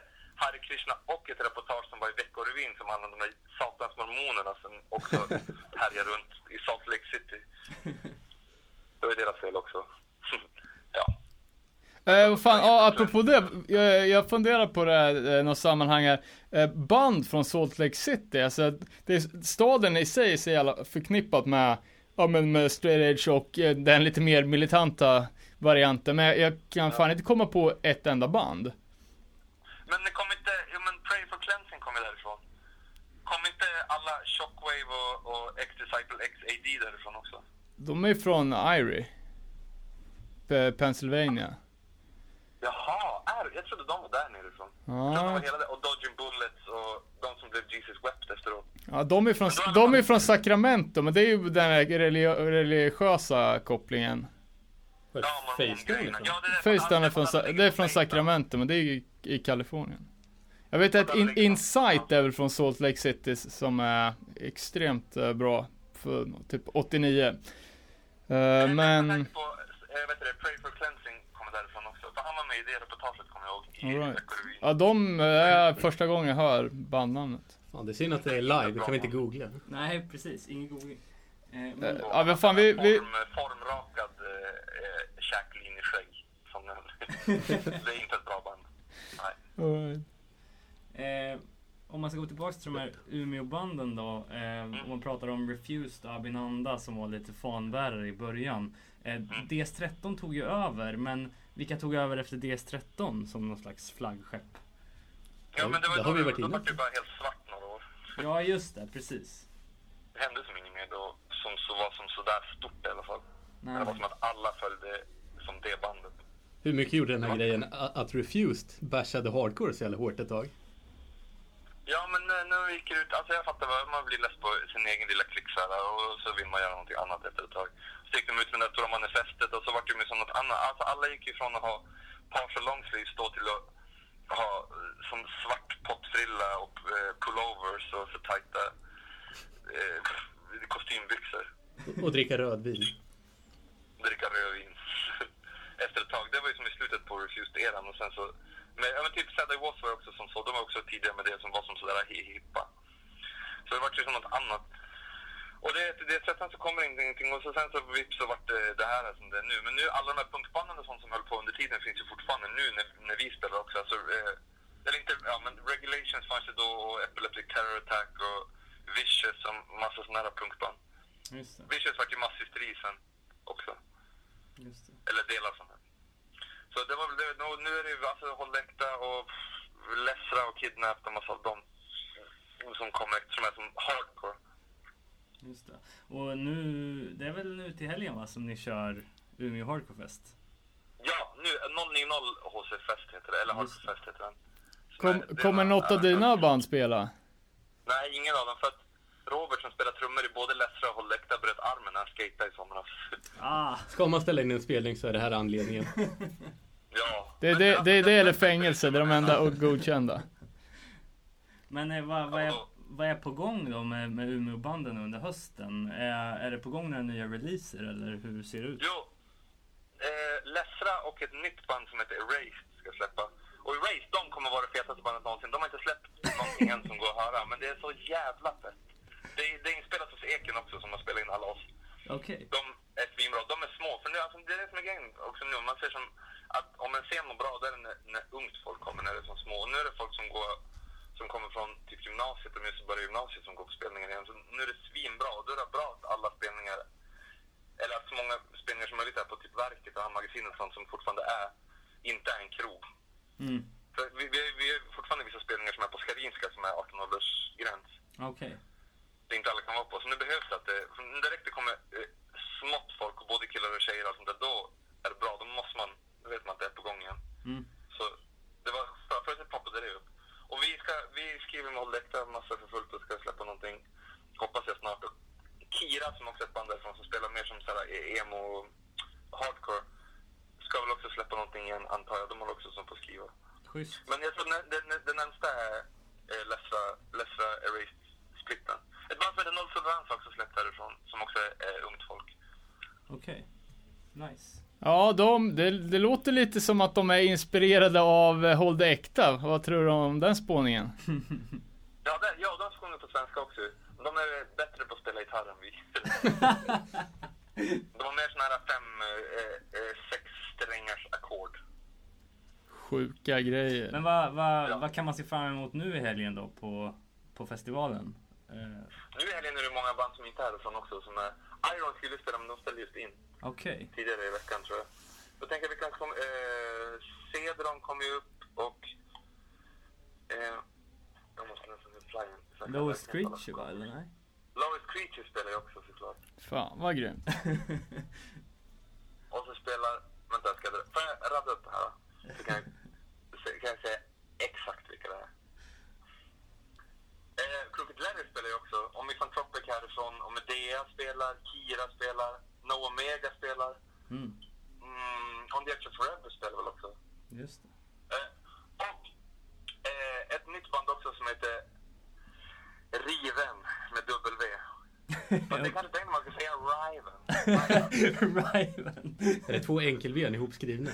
Krishna och ett reportage som var i Veckorevyn som handlade om de här satans mormonerna som också härjar runt i Salt Lake City. Det var ju deras fel också. ja. Eh, vad fan, ja, apropå det. Jag, jag funderar på det här, eh, något sammanhang här. Eh, band från Salt Lake City, alltså det är, staden i sig är så jävla förknippat med, ja men med straight edge och eh, den lite mer militanta varianten. Men jag, jag kan fan inte komma på ett enda band. Men det kom Pray for Cleansing kom ju därifrån. Kom inte alla Shockwave och, och X-Disciple XAD därifrån också? De är från Erie. P- Pennsylvania. Jaha, är, jag trodde de var där nerifrån. Jag trodde de var hela det, och Dodging Bullets och de som blev Jesus Wept efteråt. Ja, de är från, de är från Sacramento, men det är ju den här religi- religiösa kopplingen. Ja. Facetime ifrån? Ja, det är från, det är från. Sacramento, men det är ju i Kalifornien. Jag vet att in, Insight är väl från Salt Lake City som är extremt eh, bra för typ 89. Eh, Jag men, tänkte på, jag vet det, Pray for Cleansing kommer därifrån också. För han var med i det reportaget kommer jag ihåg. I ja de eh, är första gången jag hör bandnamnet. Fan, det är synd att det är live, det kan vi inte googla. Nej, precis. Ingen googling. Eh, Eh, men, Ja men fan vi, vi, Form, formrakad eh, eh, käklinjeskägg. Som det är inte ett bra band. Nej. Eh, om man ska gå tillbaka till de här Umeå-banden då. Eh, om man pratar om Refused och Abinanda som var lite fanbärare i början. Eh, DS13 tog ju över, men vilka tog över efter DS13 som någon slags flaggskepp? Ja, men det var ju vi då, då var det bara helt svart några år. Ja, just det. Precis. Det hände som inget mer då som så var som sådär stort i alla fall. Nej. Det var som att alla följde som det bandet. Hur mycket gjorde den här grejen att Refused bashade hardcore så jävla hårt ett tag? Ja, men nu när vi gick ut, alltså jag fattar vad man blir less på sin egen lilla klick så här, och så vill man göra någonting annat efter ett tag. Så gick de ut med det stora manifestet och så vart det ju som något annat. Alltså alla gick ju från att ha partial long sleeves då till att ha eh, som svart pottfrilla och eh, pullovers och så tajta eh, kostymbyxor. Och dricka rödvin. dricka rödvin efter ett tag. Det var ju som i slutet på Refused-eran och sen så... Men, ja, men typ Saturday Wars var också som så. De var också tidigare med det som var som sådär hi- hippa. Så det var ju som något annat. Och det, det sen så kommer ingenting och så sen så vips så vart det det här som det är nu. Men nu alla de här punkbanden och sånt som höll på under tiden finns ju fortfarande nu när, när vi spelar också. Alltså, eh, eller inte, ja men Regulations fanns ju då och Epileptic Terror Attack och Vicious och massa sådana här punkband. Just det. Vicious vart ju masshysteri sen också. Just det. Eller delar från det. Så det var väl det. Nu- Nu är det ju alltså Hållläkta och Lessra och Kidnapped och massa av dem som kommer som är som hardcore. Just det. Och nu, det är väl nu till helgen va, som ni kör Umeå Hardcore Fest? Ja, nu 090 HC Fest heter det, eller Just Hardcore Fest heter den. Kom, det kommer något av dina band spela? Nej, ingen av dem. För att Robert som spelar trummor i både Lessra och Hållläkta bröt armen när han skejtade i somras. Ah! Ska man ställa in en spelning så är det här anledningen. Ja. Det det, alltså, det, det eller fängelse, det är de enda och godkända. Men eh, vad, vad, är, vad är på gång då med, med Umeå-banden under hösten? Är, är det på gång några nya releaser eller hur ser det ut? Jo. Eh, Lessra och ett nytt band som heter Erased ska släppa. Och Erased, de kommer vara det fetaste bandet någonsin. De har inte släppt någonting än som går att höra, men det är så jävla fett. Det är, det är inspelat hos Eken också som har spelat in alla oss. Okej. De är svinbra. De är små. För nu, alltså, det är det som är grejen också nu. Man ser som att om en scen mår bra, då är det när, när ungt folk kommer, när det är som små. Och nu är det folk som går som kommer från typ gymnasiet, de just börjar gymnasiet som går på spelningar igen. Så nu är det svinbra. Och då är det bra att alla spelningar, eller att så många spelningar som möjligt är på typ Verket och Hamnmagasinet och sånt som fortfarande är, inte är en krog. Mm. För vi, vi, vi har fortfarande vissa spelningar som är på Skarinska som är 18 års gräns Okej. det inte alla kan vara på. Så nu behövs det att det, direkt det kommer eh, smått folk, och både killar och tjejer och allt sånt där, då är det bra. Då måste man, då vet man att det är på gång igen. Mm. Så det var, för- förut poppade det upp. Och vi, ska, vi skriver med Hållläkta massor för fullt och ska släppa någonting, hoppas jag snart. Och Kira som också är ett band därifrån som spelar mer som såhär emo hardcore, ska väl också släppa någonting igen antar jag. De håller också som på att skriva. Schysst. Men jag tror det, närmsta är eh, Erased-splitten. Ett band som heter Noll Tolerans har också släppt härifrån, som också är eh, ungt folk. Okej. Nice. Ja, de, det, det låter lite som att de är inspirerade av eh, Håll det äkta. Vad tror du om den spåningen? Ja, det, ja de sjunger på svenska också. De är bättre på att spela gitarr än vi. Det var mer såna här fem, eh, eh, sex strängars ackord. Sjuka grejer. Men vad, vad, Ja. vad kan man se fram emot nu i helgen då på, på festivalen? Eh, Nu i helgen är det många band som inte är härifrån också. Som är, Iron skulle spela, men de ställde just in Okej. tidigare i veckan tror jag. Då tänker jag vi kanske kommer... Eh, Cedron kommer ju upp och... Eh, jag måste nästan flyen. jag kan Lowest. Creature va, eller nej? Lowest Creature spelar jag också såklart. Fan vad grymt. Och så spelar... Vänta, jag ska... dra- Får jag rabbla upp det här? Så kan jag, så kan jag säga exakt vilka det är. Eh, Crooked Larry spelar ju också. Van Tropic härifrån. Och Medea spelar. Kira spelar. No Omega spelar. Mm, Mm, of Forever spelar väl också. just det. Eh, och eh, ett nytt band också som heter Riven med W. Fast det kanske tänkte man skulle säga Riven. Riven. Är det två enkel-V ihopskrivna?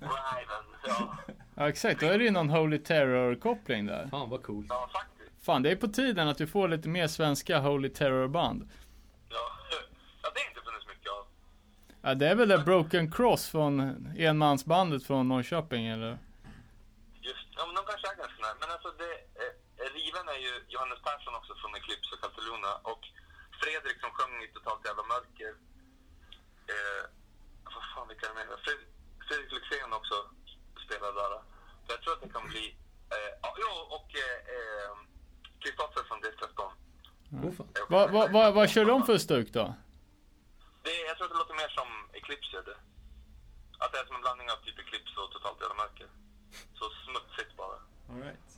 Riven, ja. Ja exakt, då är det ju någon Holy Terror-koppling där. Fan vad coolt. Ja, faktiskt. Fan, det är på tiden att vi får lite mer svenska Holy Terror-band. Ja. ja, det har inte funnits mycket av. Ja, det är väl det Broken Cross från enmansbandet från Norrköping eller? Just, ja, men de kanske är ganska nära. Men alltså, det, eh, Riven är ju Johannes Persson också från Eclipse och Caltuluna. Och Fredrik som sjöng i Totalt Jävla Mörker. Eh, vad fan, vilka är det med? Fred, Fredrik Lyxzén också spelar där. Så jag tror att det kan bli... Eh, ja, jo, och eh, Kristoffer från Death Åh fan. Vad va, va, vad kör de för stuk då? Det, jag tror att det låter mer som Eclipse gör det. Att det är som en blandning av typ Eclipse och Totalt Jävla Mörker. Så smutsigt bara. All right.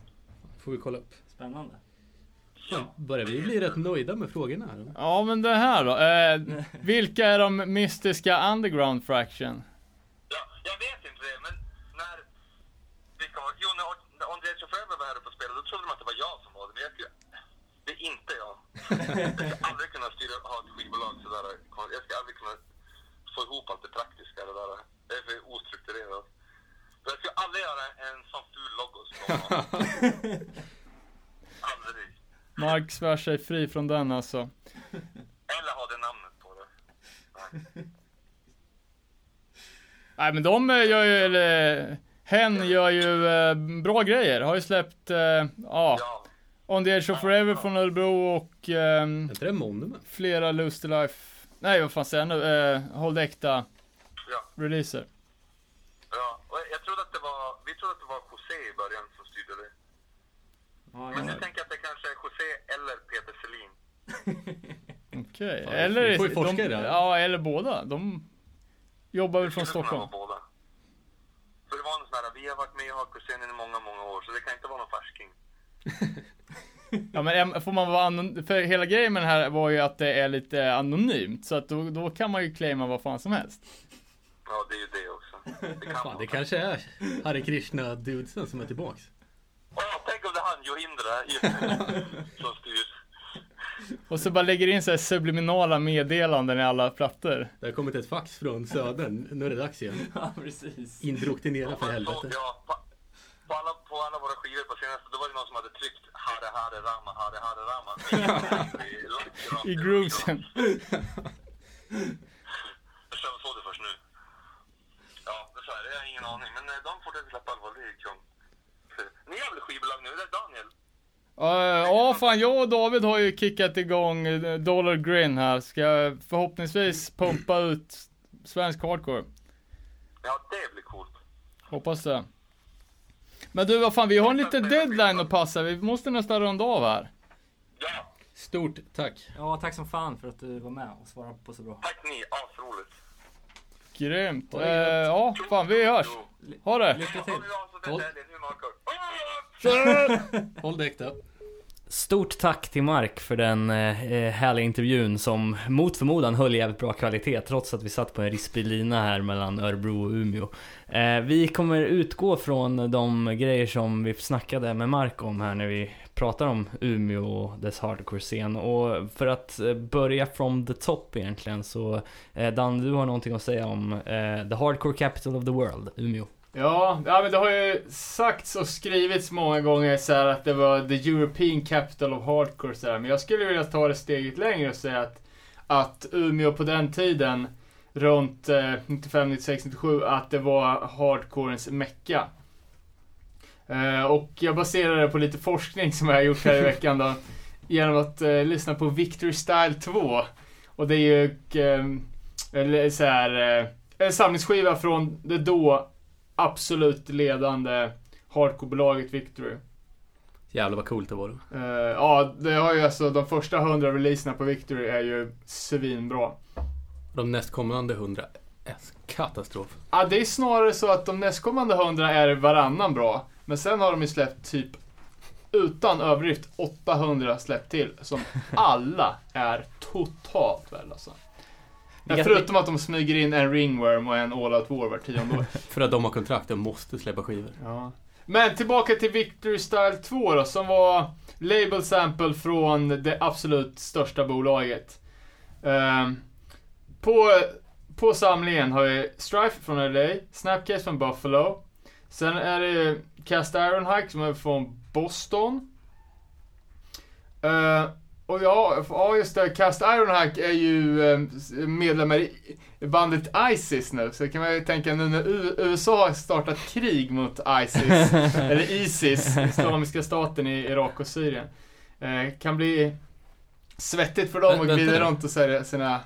Får vi kolla upp. Spännande. Fan, börjar vi bli rätt nöjda med frågorna här? Ja men det här då. Eh, vilka är de mystiska Underground Fraction? Ja, jag vet inte det, men när... Vilka var Jo, när of Forever var här uppe och spelade, då trodde de att det var jag som var det. Men jag. Det är inte jag. Jag ska aldrig kunna styra, ha ett skivbolag sådär. Jag ska aldrig kunna få ihop allt det praktiska. Det, där. det är för ostrukturerat. Jag skulle aldrig göra en sån ful logo som de har. Aldrig. Mark svär sig fri från den alltså. Eller ha det namnet på det. Nej. Nej men de eh, gör ju, eller Hen gör ju eh, bra grejer. Har ju släppt, eh, ja, Ja, On the Edge of Forever från Örebro och ehm, Är inte det Monument? flera Lusty Life, nej vad fan säger jag nu, eh, Håll Äkta ja. releaser. Ja, och jag trodde att det var, vi trodde att det var José i början som styrde det. Ja, Men ja. nu tänker jag att det kanske är José eller Peter Selin. Okej, Ja, eller, vi får ju forska de, det ja eller båda. De jobbar väl från Stockholm. båda. Så det var en sån här, vi har varit med i hardcore-scenen i många, många år, så det kan inte vara någon färsking. Ja men får man vara anonym, för hela grejen med det här var ju att det är lite anonymt. Så att då, då kan man ju claima vad fan som helst. Ja, det är ju det också. Det kan Fan, det kanske är Hare Krishna dudesen som är tillbaks. Åh, tänk om det är han, Johindra, som styr. Och så bara lägger in så här subliminala meddelanden i alla plattor. Det har kommit ett fax från södern. Nu är det dags igen. ja, precis. Indoktinera för helvete. Ja, på, alla, på alla våra skivor på senaste, då var det någon som hade tryckt Hare Hare Rama, Hare Hare Rama. I, I groovesen. Jag kör så det först nu. Ja, så här, jag har ingen aning. Men eh, de fortsätter släppa allt vad det är kung. Ni har väl skivbolag nu? Det är Daniel. Ja, Ja, fan jag och David har ju kickat igång eh, Dollar Grin här. Ska förhoppningsvis pumpa ut svensk hardcore. Ja, det blir coolt. Hoppas det. Men du, vad fan, vi har en liten deadline att passa. Vi måste nästan runda av här. Ja, Stort tack. Ja, tack som fan för att du var med och svarade på så bra. tack ni. Asroligt. Grymt. Eh, ja, fan vi hörs. Ha det. Lycka till. Håll- Marco. Håll dig äkta. Stort tack till Mark för den eh, eh härliga intervjun som mot förmodan höll jävligt bra kvalitet trots att vi satt på en rispig lina här mellan Örebro och Umeå. Eh, vi kommer utgå från de grejer som vi snackade med Mark om här när vi pratar om Umeå och dess hardcore-scen. Och för att eh, börja from the top egentligen så eh, Dan, du har någonting att säga om eh, the hardcore capital of the world, Umeå. Ja, ja, men det har ju sagts och skrivits många gånger så här att det var the European capital of hardcore så här. Men jag skulle vilja ta det steget längre och säga att att Umeå på den tiden, runt eh, 95, 96, 97, att det var hardcorens mecka. Eh, och jag baserar det på lite forskning som jag har gjort här i veckan då, genom att eh, lyssna på Victory Style 2. Och det är ju eh, eller så här, eh, en samlingsskiva från det då absolut ledande hardcore-bolaget Victory. Jävlar vad coolt det var. Eh, ja, det har ju alltså, de första hundra releaserna på Victory är ju svinbra. De nästkommande hundra är katastrof. Ja, det är snarare så att de nästkommande hundra är varannan bra. Men sen har de ju släppt typ, utan överdrift, 800 släppt till. Som alla är totalt värdelösa. Vilka- förutom att de smyger in en ringworm och en all out war var tionde år. För att de har kontrakt och måste släppa skivor. Ja. Men tillbaka till Victory Style 2 då, som var label sample från det absolut största bolaget. Ehm, på, på samlingen har vi Strife från LA, Snapcase från Buffalo. Sen är det Cast Iron Hike som är från Boston. Ehm, och ja, ja, just det. Cast Ironhack är ju eh, medlemmar i bandet Isis nu. Så kan man ju tänka nu när USA har startat krig mot Isis, eller Isis, Islamiska staten i Irak och Syrien. Eh, kan bli svettigt för dem att glida runt och sälja sina...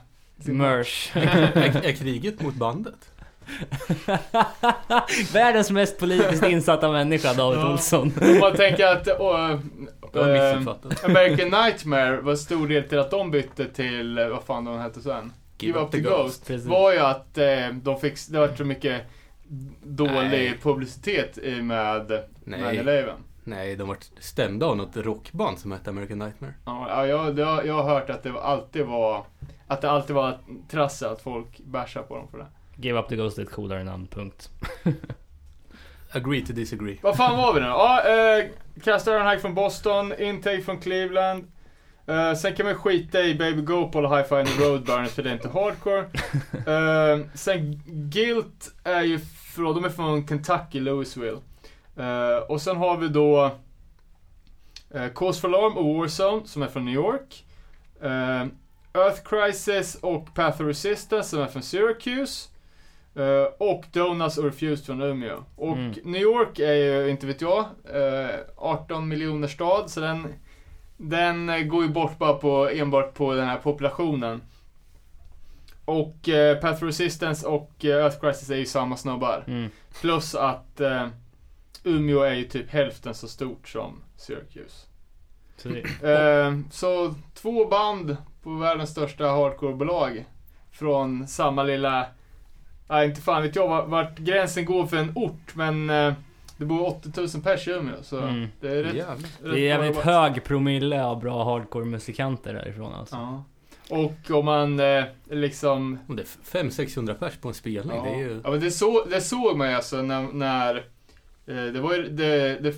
sina Merch. är, är kriget mot bandet? Världens mest politiskt insatta människa, David Ja. Olsson. Om man tänker att Jag eh, missuppfattat. American Nightmare var stor del till att de bytte till, eh, vad fan de hette sen? Give Up the Ghost. Precis. var ju att eh, de fick, det var så mycket dålig Nej. publicitet i med Nej. 9-11. Nej, de var stämda av något rockband som hette American Nightmare. Ja, ja, jag, har- jag har hört att det alltid var att det alltid var trasse att folk bashar på dem för det. Give Up The Ghost är ett coolare namn, punkt. Agree to disagree. Vad fan var vi nu? Ja, eh, Cast Iron Hike från Boston, Intake från Cleveland. Eh, sen kan man skita i Baby Gopal och Hi-Fi and the Roadburners för det är inte hardcore. Eh, sen Guilt är ju från, de är från Kentucky, Louisville. Eh, och sen har vi då eh, Cause for Alarm och Warzone som är från New York. Eh, Earth Crisis och Path of Resistance som är från Syracuse. Eh, och Donuts och Refused från Umeå. Och Mm. New York är ju, inte vet jag, eh, 18 miljoner stad, så den, den eh, går ju bort bara på, enbart på den här populationen. Och eh, Path of Resistance och Earth Crisis är ju samma snubbar. Mm. Plus att Umeå är ju typ hälften så stort som Syracuse. Så så två band på världens största hardcore-bolag. Från samma lilla, nej inte fan vet jag vart, gränsen går för en ort men eh, det bor 80 000 pers i Umeå så Mm. det är rätt, Jävlar. rätt det är jävligt hög promille av bra hardcore-musikanter därifrån alltså. Ja. Och om man eh, liksom Om det är 500-600 pers på en spelning, Ja, det är ju... ja men det, så, det såg man ju alltså när, när eh, det var ju, det, det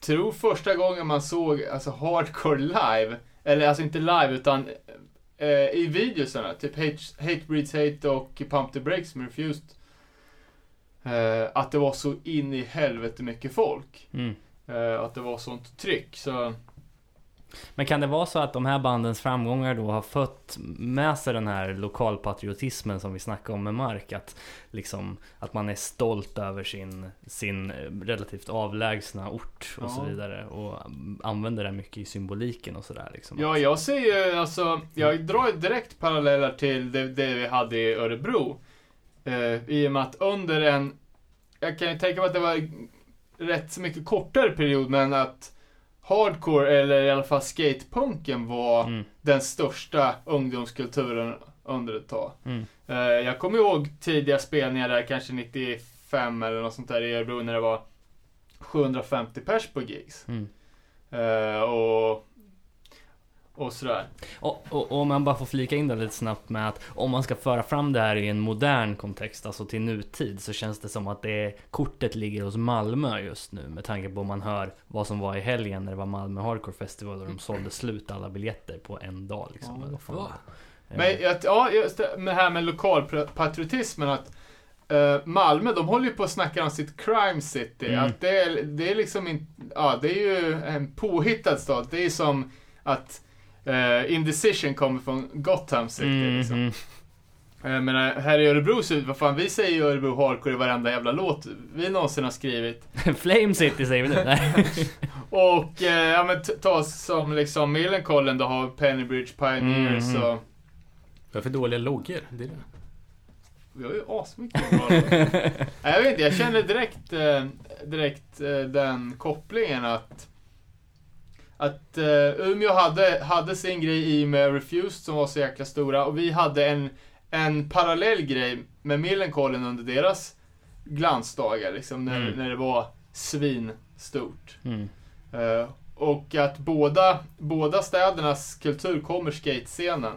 tror första gången man såg alltså hardcore live, eller alltså inte live utan eh, i videosarna, typ Hate, Hate Breeds Hate och Pump the Brakes med Refused. Eh, att det var så in i helvete mycket folk. Mm. Eh, att det var sånt tryck. Så, Men kan det vara så att de här bandens framgångar då har fött med sig den här lokalpatriotismen som vi snackade om med Mark? Att, liksom, att man är stolt över sin, sin eh, relativt avlägsna ort och Ja. så vidare. Och använder det mycket i symboliken och sådär liksom. Ja, jag ser ju alltså, jag drar direkt paralleller till det, det vi hade i Örebro. Eh, I och med att under en, jag kan ju tänka mig att det var rätt så mycket kortare period, men att hardcore, eller i alla fall skatepunken var Mm, den största ungdomskulturen under ett tag. mm, Eh, jag kommer ihåg tidiga spelningar där, kanske 95 eller något sånt där i Örebro, när det var 750 pers på gigs. mm. Eh, och, och sådär. Och, och, och om man bara får flika in det lite snabbt med att om man ska föra fram det här i en modern kontext, alltså till nutid, så känns det som att det kortet ligger hos Malmö just nu med tanke på om man hör vad som var i helgen när det var Malmö Hardcore Festival och de sålde slut alla biljetter på en dag liksom. Ja. Men Eh, jag, ja, just det här med lokalpatriotismen att eh, Malmö, de håller ju på att snacka om sitt crime city. Mm. Att det, är, det är liksom inte, ja det är ju en påhittad stad. Det är som att eh, Indecision kommer från Gotham City Mm, liksom. mm. Men eh, här i Örebro så, vad fan, vi säger ju Örebro Hardcore i varenda jävla låt vi någonsin har skrivit. Flame City säger vi nu. Och, eh, ja men ta som liksom Millencolin då har Pennybridge Pioneers Mm, och... Vad är för dåliga loggor? Det är det. Vi har ju asmycket bra Jag vet inte, jag känner direkt, eh, direkt eh, den kopplingen att att eh, Umeå hade, hade sin grej i med Refused som var så jäkla stora och vi hade en, en parallell grej med Millencolin under deras glansdagar liksom när, Mm. när det var svinstort. Mm. Eh, och att båda, båda städernas kultur kommer skatescenen.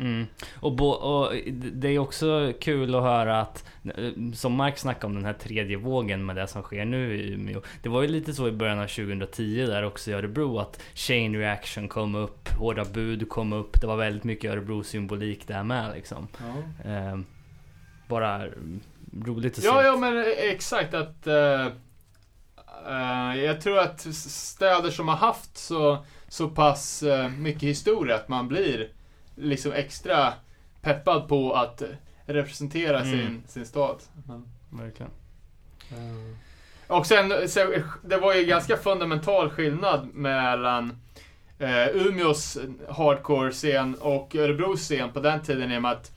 Mm. Och, bo, och det är också kul att höra att, eh, som Mark snackade om den här tredje vågen med det som sker nu i Umeå. Det var ju lite så i början av 2010 där också i Örebro att Chain Reaction kom upp, Hårda Bud kom upp. Det var väldigt mycket Örebro-symbolik där med liksom. Eh, bara roligt att Ja, se. ja men exakt att... eh, eh, jag tror att städer som har haft så, så pass eh, mycket historia att man blir liksom extra peppad på att representera Mm. sin, sin stad. Verkligen. Och sen, så, det var ju ganska fundamental skillnad mellan eh, Umeås hardcore-scen och Örebros scen på den tiden i och med att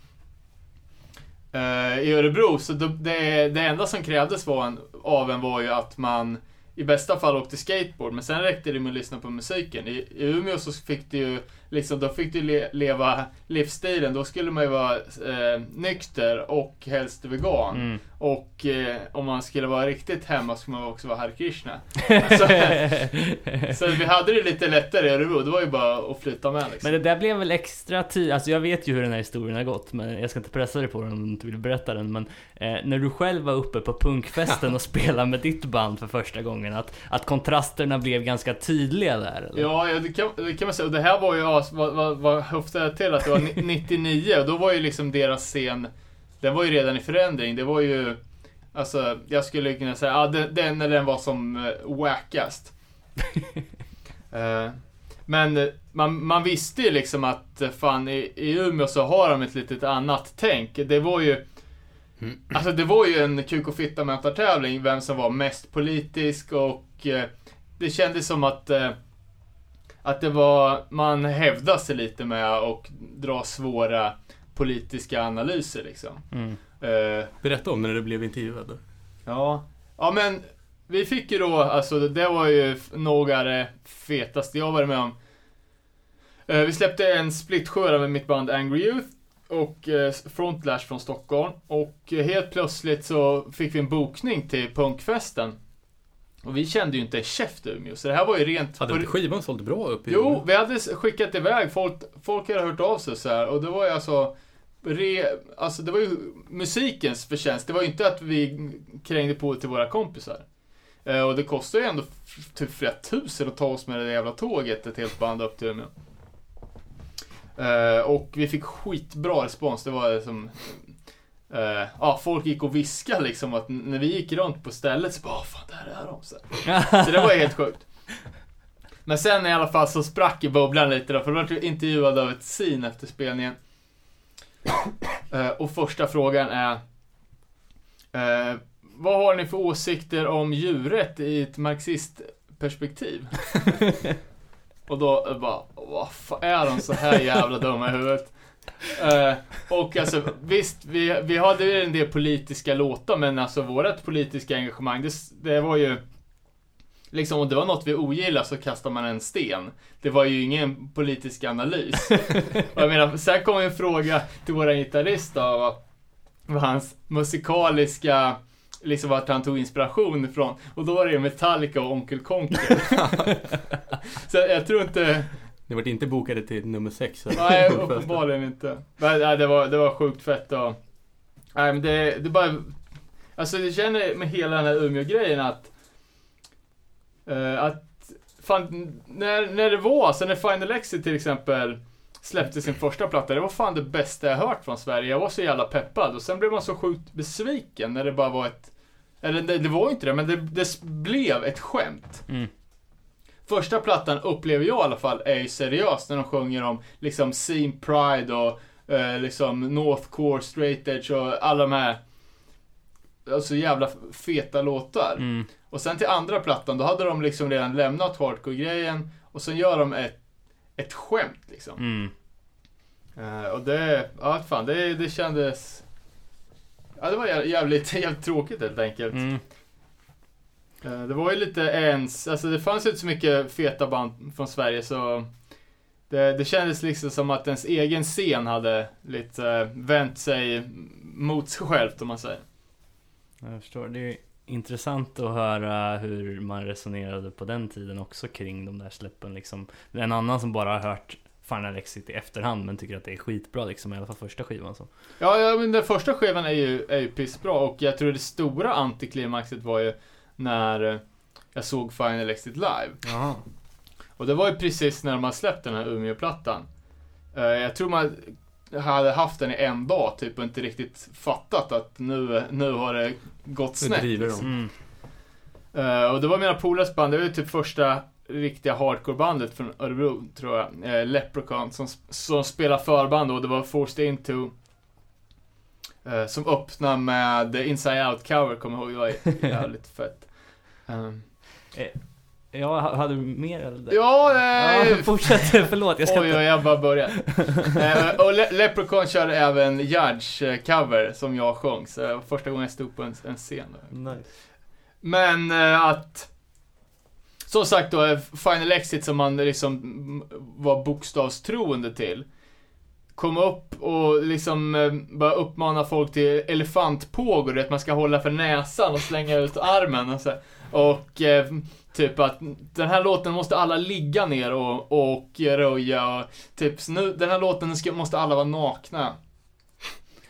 eh, i Örebro, så det, det, det enda som krävdes var en, av en var ju att man i bästa fall åkte skateboard, men sen räckte det med att lyssna på musiken. I, i Umeå så fick du ju liksom, då fick du le, leva livsstilen. Då skulle man ju vara eh, nykter och helst vegan. Mm. Och eh, om man skulle vara riktigt hemma skulle man också vara Hare Krishna. så, så vi hade det lite lättare i Örebro, det var ju bara att flytta med liksom. Men det där blev väl extra tid, alltså jag vet ju hur den här historien har gått men jag ska inte pressa dig på den om du inte vill berätta den men eh, När du själv var uppe på punkfesten och spelade med ditt band för första gången att, att kontrasterna blev ganska tydliga där eller? Ja, ja det, kan, det kan man säga. Och det här var ju, as- vad, vad, vad höftade jag till? Att det var ni- 99 och då var ju liksom deras scen, den var ju redan i förändring. Det var ju, alltså jag skulle kunna säga, ja, den, den när den var som uh, wackast. Eh, men eh, man, man visste ju liksom att eh, fan i, i Umeå så har de ett litet annat tänk. Det var ju Alltså det var ju en kuk och fitta mätartävling, vem som var mest politisk och eh, det kändes som att eh, att det var, man hävdade sig lite med och dra svåra politiska analyser liksom. Mm. Eh, Berätta om när du blev intervjuad. Ja, ja men vi fick ju då, alltså det var ju några det fetaste jag varit med om. Eh, vi släppte en splittsköra med mitt band Angry Youth och eh, Frontlash från Stockholm och helt plötsligt så fick vi en bokning till punkfesten. Och vi kände ju inte käft Umeå, så det här var ju rent... Hade inte skivan sålt bra upp i Jo, vi hade skickat iväg, folk, folk hade hört av sig så här. Och det var ju alltså Re, alltså det var ju musikens förtjänst, det var ju inte att vi krängde på till våra kompisar. Eh, och det kostar ju ändå typ flera tusen att ta oss med det där jävla tåget, ett helt band upp till Umeå. Eh, och vi fick skitbra respons, det var som eh, Ja, folk gick och viskade liksom att när vi gick runt på stället så bara "Åh, fan där är de. Så, så det var ju helt sjukt. Men sen i alla fall så sprack ju bubblan lite då, för då var jag intervjuad av ett scene efter spelningen. Eh, och första frågan är eh, Vad har ni för åsikter om djuret i ett marxistperspektiv? och då bara, vad är de så här jävla dumma i huvudet? Eh, och alltså visst, vi, vi hade ju en del politiska låtar men alltså vårt politiska engagemang, det, det var ju Liksom om det var något vi ogillade så kastade man en sten. Det var ju ingen politisk analys. Och jag menar, sen kom en fråga till våra gitarrist då, vad, vad hans musikaliska, liksom vart han tog inspiration ifrån. Och då var det Metallica och Onkel Konker. så jag tror inte, Ni vart inte bokade till nummer sex. nej uppenbarligen inte. Men, nej, det, var, det var sjukt fett och, nej men det, det bara, alltså jag känner med hela den här Umeå-grejen att, eh, att fan, när, när det var, alltså när Final Exit till exempel släppte sin första platta, det var fan det bästa jag hört från Sverige. Jag var så jävla peppad och sen blev man så sjukt besviken när det bara var ett, eller det, det var inte det, men det, det blev ett skämt. Mm. Första plattan upplever jag i alla fall är ju seriös när de sjunger om liksom Scene Pride och eh, liksom Northcore, Straight Edge och alla de här alltså jävla feta låtar. Mm. Och sen till andra plattan, då hade de liksom redan lämnat hardcore-grejen och sen gör de ett, ett skämt liksom. Mm. Eh, och det, ja fan, det, det kändes... Ja, det var jä- jävligt, jävligt tråkigt helt enkelt. Mm. Eh, det var ju lite ens, alltså det fanns ju inte så mycket feta band från Sverige så det, det kändes liksom som att ens egen scen hade lite eh, vänt sig mot sig självt om man säger. Jag förstår. Det är intressant att höra hur man resonerade på den tiden också kring de där släppen liksom. En annan som bara har hört Final Exit i efterhand men tycker att det är skitbra liksom, i alla fall första skivan så. Ja, ja men den första skivan är ju, är ju pissbra och jag tror det stora antiklimaxet var ju när eh, jag såg Final Exit live. Jaha. Och det var ju precis när de hade släppt den här Umeå-plattan. Eh, Jag tror man hade haft den i en dag typ och inte riktigt fattat att nu, nu har det gått snett. driver de. Mm. Eh, och det var mina polares band, det var ju typ första riktiga hardcore-bandet från Örebro, tror jag. Leprechaun, som, som spelar förband och det var Forced Into. Eh, som öppnade med Inside Out-cover, kommer jag ihåg. Det var jävligt fett. Um, Ja, ha- hade du mer eller? ja, Ja, eh, fortsätt, förlåt jag ska Oj, inte... oj, jag bara börjat. eh, och Le- Leprechaun körde även Judge-cover som jag sjöng, så det var första gången jag stod på en, en scen. Nice. Men eh, att... Som sagt då, Final Exit som man liksom var bokstavstroende till. Kom upp och liksom eh, bara uppmana folk till elefantpågor, att man ska hålla för näsan och slänga ut armen och så. Och eh, typ att den här låten måste alla ligga ner och, och röja och typ så nu, den här låten ska, måste alla vara nakna.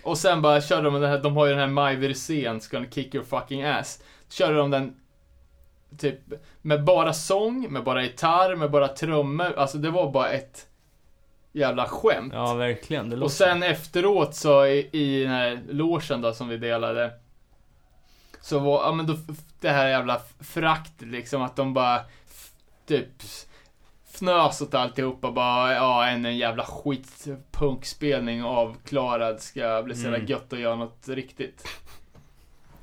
Och sen bara körde de den här, de har ju den här Maj Wirsén, Gonna kick your fucking ass. Körde de den typ med bara sång, med bara gitarr, med bara trummor. Alltså det var bara ett jävla skämt. Ja, verkligen. Det låter... Och sen efteråt så i, i den här logen då som vi delade. Så var, ja men då, det här jävla föraktet liksom att de bara typ fnös åt alltihopa bara, ja en, en jävla skitpunkspelning avklarad ska bli så jävla Mm. gött att göra något riktigt.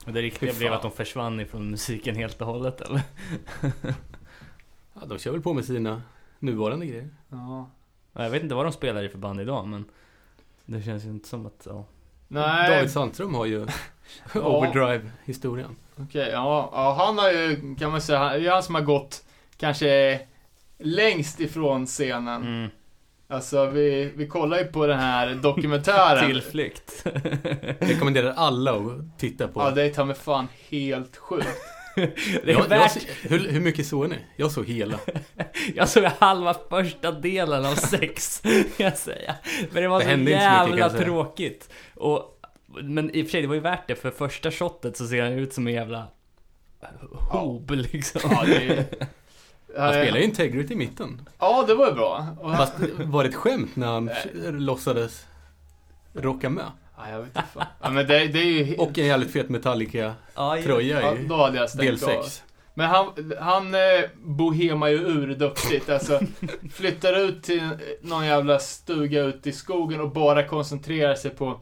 Och det riktiga blev att de försvann ifrån musiken helt och hållet eller? Ja, de kör väl på med sina nuvarande grejer. Ja. Ja, Jag vet inte vad de spelar i för band idag men Det känns ju inte som att, ja. Nej, David Sandström har ju Ja. Overdrive-historien. okej, ja, ja. Han har ju, kan man säga, han- det är han som har gått kanske längst ifrån scenen. Mm. Alltså vi, vi kollar ju på den här dokumentären. Tillflykt. Rekommenderar alla att titta på. Ja, det är ta mig fan helt sjukt. det är jag, jag, värt... hur, hur mycket såg ni? Jag såg hela. Jag såg halva första delen av sex, kan jag säga. Men det var Det så mycket, jävla jag säga. tråkigt. Och, men i och för sig, det var ju värt det, för första shotet så ser han ut som en jävla hob liksom. Ja, det är, Han spelar ju Integrity i mitten. Ja, det var ju bra. Fast var det ett skämt när han låtsades rocka med? Ja, jag vet inte fan. Ja, men det, det är ju... Och en jävligt fet Metallica-tröja Ja, då hade jag del stängt av. 6. Men han, han eh, bohemar ju ur duktigt. Alltså, flyttar ut till någon jävla stuga ute i skogen och bara koncentrerar sig på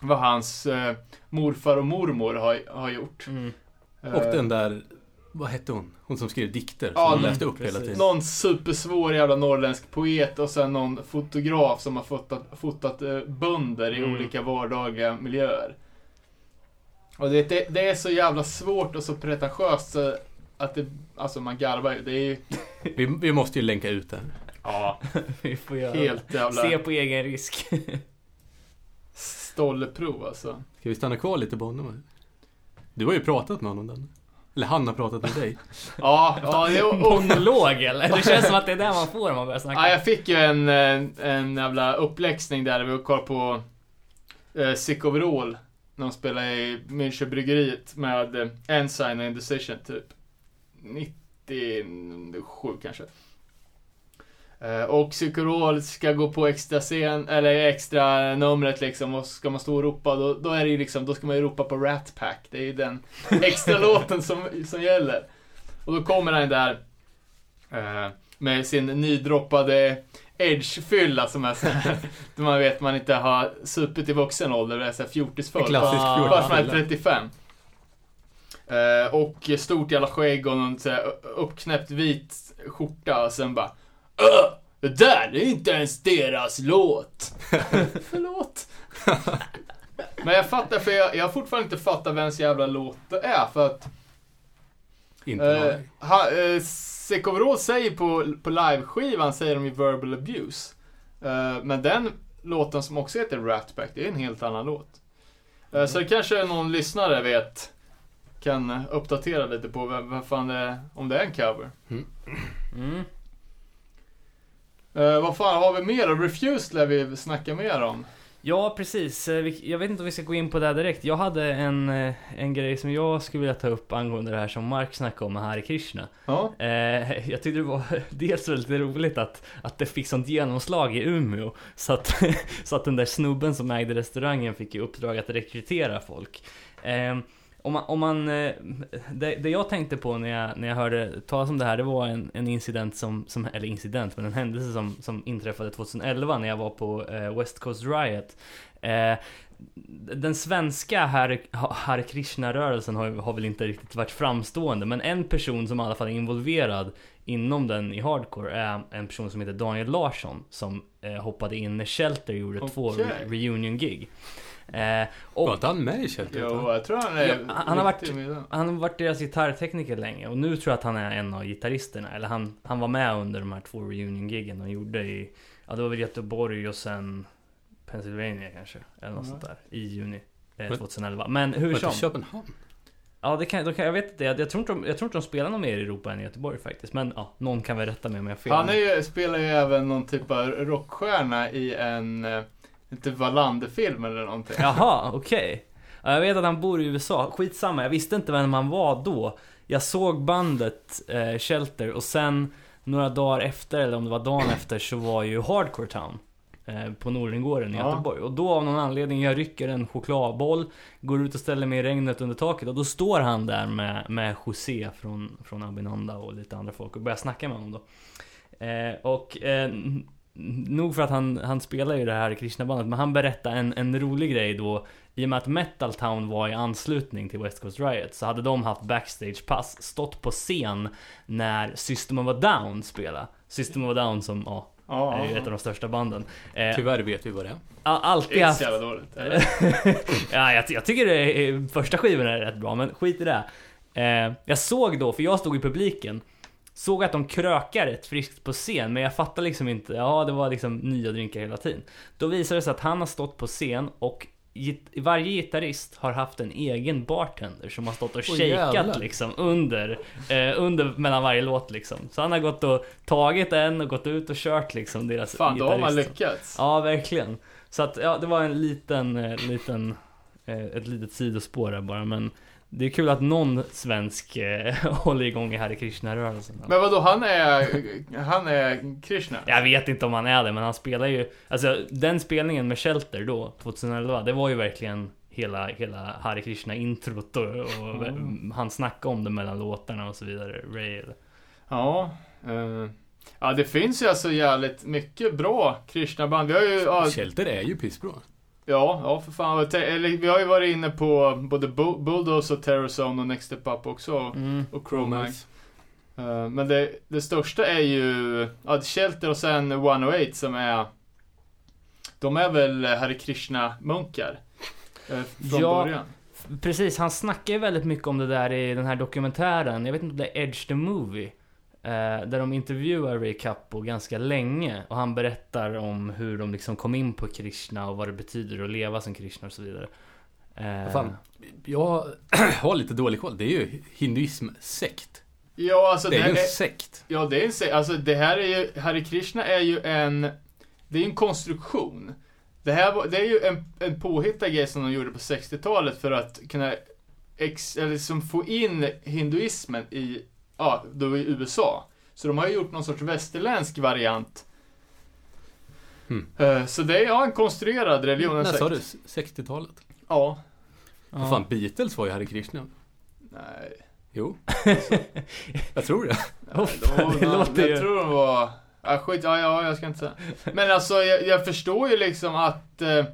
vad hans eh, morfar och mormor har, har gjort. Mm. Och Eh, den där, vad hette hon? Hon som skrev dikter, Ja, som hon mm, läste upp hela precis. tiden. Någon supersvår jävla norrländsk poet och sen någon fotograf som har fotat, fotat eh, bönder i Mm. olika vardagliga miljöer. Och det, det, det är så jävla svårt och så pretentiöst så att det, alltså man garvar ju. Det är ju Vi, vi måste ju länka ut den. ja, Vi får göra helt jävla Se på egen risk. stolleprov alltså. Ska vi stanna kvar lite på honom? Du har ju pratat med honom den. Eller han har pratat med dig. Ja, ja, det, och, Monolog eller? Det känns som att det är det man får om man börjar snacka. ja, jag fick ju en, en, en jävla uppläxning där vi kollade på eh, Sick Overall. När de spelade i Münchenbryggeriet med eh, Ensign och Indecision typ. 97 kanske. Eh, och Psykorol ska gå på extra scen, eller extra numret liksom och ska man stå och ropa då, då är det liksom, då ska man ju ropa på Rat Pack. Det är ju den extra låten som, som gäller. Och då kommer han där Eh, med sin nydroppade Edge-fylla som är så här, då man vet man inte har supit i vuxen ålder, det är såhär fjortisfull. Klassisk Ah. Fast man är fjortisfylla. 35. Eh, och stort jävla skägg och någon så här uppknäppt vit skjorta och sen bara "Öh, Det där är inte ens deras låt. Förlåt. Men jag fattar, för jag, jag har fortfarande inte fattat vems jävla låt det är för att Inte Eh, eh, Sekovrå säger på, på liveskivan säger de ju verbal abuse. Eh, men den låten som också heter Rat Pack, det är en helt annan låt. Eh, så det kanske någon lyssnare vet kan uppdatera lite på vem, vem fan det är, om det är en cover. Mm. Eh, vad fan har vi mer? Refused lär vi snacka mer om. Ja, precis. Eh, Jag vet inte om vi ska gå in på det här direkt. Jag hade en, eh, en grej som jag skulle vilja ta upp angående det här som Mark snackade om med Hare Krishna. Ja. Eh, jag tyckte det var dels väldigt roligt att, att det fick sånt genomslag i Umeå. Så att, så att den där snubben som ägde restaurangen fick i uppdrag att rekrytera folk. Eh, om man, om man, eh, det, det jag tänkte på när jag, när jag hörde talas om det här, det var en, en incident som, som, eller incident, men en händelse som, som inträffade 2011 när jag var på eh, West Coast Riot. Eh, den svenska Hare, Hare Krishna-rörelsen har, har väl inte riktigt varit framstående, men en person som i alla fall är involverad inom den i hardcore är en person som heter Daniel Larsson som eh, hoppade in när Shelter gjorde två Okej. re- reunion-gig. Eh, och Var inte han med i Shelter? Jo, jag tror han är Ja, han har varit- han har varit deras gitarrtekniker länge och nu tror jag att han är en av gitarristerna. Eller han, han var med under de här två reunion-giggen de gjorde i, ja det var väl Göteborg och sen Pennsylvania kanske. Eller något Ja. sånt där. I juni eh, Men- 2011. Men hur Var som. Köpenhamn? Ja det kan, då kan jag vet inte. Jag, jag, tror inte de, jag tror inte de spelar någon mer i Europa än i Göteborg faktiskt. Men ja, någon kan väl rätta mig om jag har fel. Han är ju, spelar ju även någon typ av rockstjärna i en, eh, inte Wallander-film eller någonting. Jaha, okej. Ja, jag vet att han bor i USA. Skitsamma, jag visste inte vem han var då. Jag såg bandet eh, Shelter och sen några dagar efter, eller om det var dagen efter, så var ju Hardcore Town. Eh, på Nordengården i Ja. Göteborg. Och då av någon anledning, jag rycker en chokladboll, går ut och ställer mig i regnet under taket och då står han där med, med José från, från Abinanda och lite andra folk och börjar snacka med honom då. Eh, och eh, nog för att han, han spelar ju det här Krishna-bandet, men han berättade en, en rolig grej då i och med att Metal Town var i anslutning till West Coast Riot så hade de haft backstage-pass, stått på scen när System of a Down spelade. System of a Down som, ja, Ja, är ju ett av de största banden. Eh, Tyvärr vet vi vad det är. det alltid är inte haft... så jävla dåligt. Ja, jag, jag tycker det är, första skivan är rätt bra, men skit i det. Eh, jag såg då, för jag stod i publiken, såg att de krökar rätt friskt på scen, men jag fattar liksom inte, ja det var liksom nya drinkar hela tiden. Då visade det sig att han har stått på scen och varje gitarrist har haft en egen bartender som har stått och shakat jävlar. liksom under, eh, under mellan varje låt liksom. Så han har gått och tagit en och gått ut och kört liksom deras Fan, då har man lyckats. Ja, verkligen. Så att, ja, det var en liten, eh, liten, eh, ett litet sidospår där bara, men det är kul att någon svensk eh, håller igång i Hare Krishna-rörelsen. Men vadå, han är, han är Krishna? Jag vet inte om han är det, men han spelar ju, alltså den spelningen med Shelter då, 2011, det var ju verkligen hela, hela Hare Krishna-introt och, och Mm. han snackade om det mellan låtarna och så vidare, Ray. Ja. eh, ja, det finns ju alltså jävligt mycket bra Krishna-band. Vi har ju, ja, Shelter är ju pissbra. Ja, ja för fan. Eller, vi har ju varit inne på både Bu- Bulldoze och Terrorzone och Next Step Up också. Mm. Och Chromax. Eh, men det, det största är ju, ja, Shelter och sen 108 som är, de är väl Hare Krishna-munkar. eh, Från Ja. början. Precis, han snackar ju väldigt mycket om det där i den här dokumentären. Jag vet inte om det är Edge the Movie. Eh, där de intervjuar Ray Kappo ganska länge. Och han berättar om hur de liksom kom in på Krishna och vad det betyder att leva som Krishna och så vidare. Eh, fan, jag har lite dålig koll. Det är ju hinduism-sekt. Ja, alltså Det är här ju en är- sekt. Ja, det är en se- Alltså det här är ju, Hare Krishna är ju en, det är en konstruktion. Det här var, det är ju en, en påhittad grej som de gjorde på 60-talet för att kunna ex, eller liksom få in hinduismen i, ja, då i USA. Så de har ju gjort någon sorts västerländsk variant. Eh, Så det är ja, en konstruerad religion. När sa du? sekt. 60-talet? Ja. Vad fan, Beatles var ju Hare Krishna. Nej. Jo. jag tror det. Oh, Då- det låter. Jag tror de var... Ja, skit, ja, ja, jag ska inte säga. Men alltså, jag, jag förstår ju liksom att eh,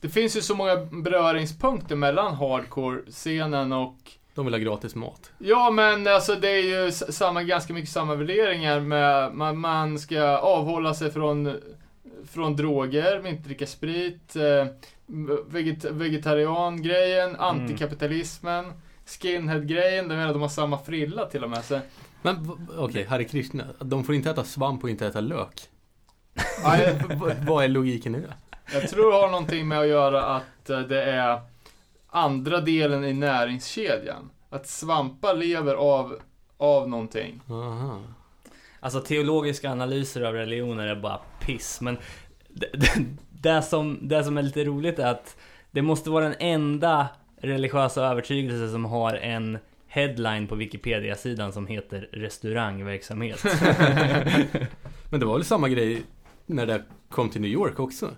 det finns ju så många beröringspunkter mellan hardcore-scenen och De vill ha gratis mat. Ja, men alltså det är ju samma, ganska mycket samma värderingar med man, man ska avhålla sig från, från droger, inte dricka sprit, eh, veget, vegetarian-grejen, antikapitalismen, skinhead-grejen, de menar de har samma frilla till och med. Så, Men okej, Hare Krishna. De får inte äta svamp och inte äta lök. Vad är logiken i det? jag tror det har någonting med att göra att eh, det är andra delen i näringskedjan. Att svampar lever av, av någonting. Aha. Alltså teologiska analyser av religioner är bara piss, men det, det, det, som, det som är lite roligt är att det måste vara den enda religiösa övertygelse som har en headline på Wikipedia-sidan som heter restaurangverksamhet. Men det var väl samma grej när det kom till New York också?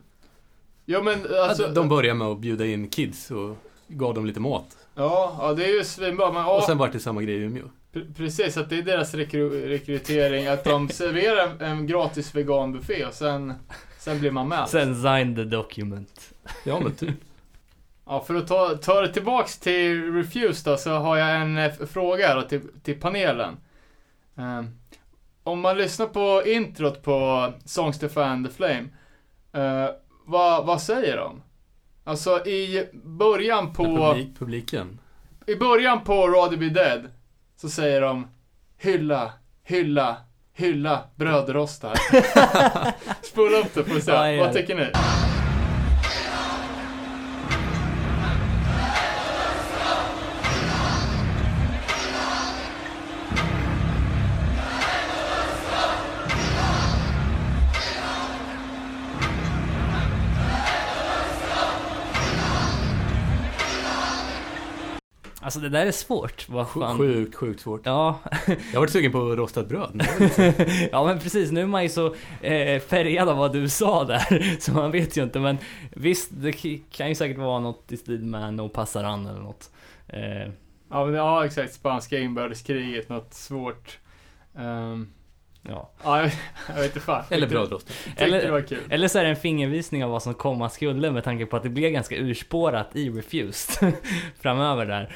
Ja men alltså, Att de började med att bjuda in kids och gav dem lite mat. ja, ja, det är ju svinbra. Men, ja, Och sen vart det samma grej i Umeå. Pre- Precis, att det är deras rekry- rekrytering, att de serverar en, en gratis veganbuffé och sen, sen blir man med. Sen sign the document. Ja men typ. Ja, för att ta, ta det tillbaks till Refuse då, så har jag en eh, fråga här då, till, till panelen. Ehm, om man lyssnar på introt på Songs to Fan the Flame, eh, vad, vad säger de? Alltså i början på... Publik, publiken. I början på Rather Be Dead så säger de hylla, hylla, hylla brödrostar. Spola upp det får vi se. Vad tycker ni? Alltså det där är svårt. Vad fan. Sjukt, sjukt svårt. Ja, Jag har varit sugen på rostat bröd. ja men precis, nu är man ju så eh, färgad av vad du sa där, så man vet ju inte men visst, det kan ju säkert vara något i stil med No Passaran eller något. Eh, Ja, men, ja exakt. Spanska inbördeskriget, något svårt. Ehm, ja. ja, jag, vet inte fan. Eller. Tyckte Eller-. Eller så är det en fingervisning av vad som komma skulle med tanke på att det blev ganska urspårat i Refused framöver där.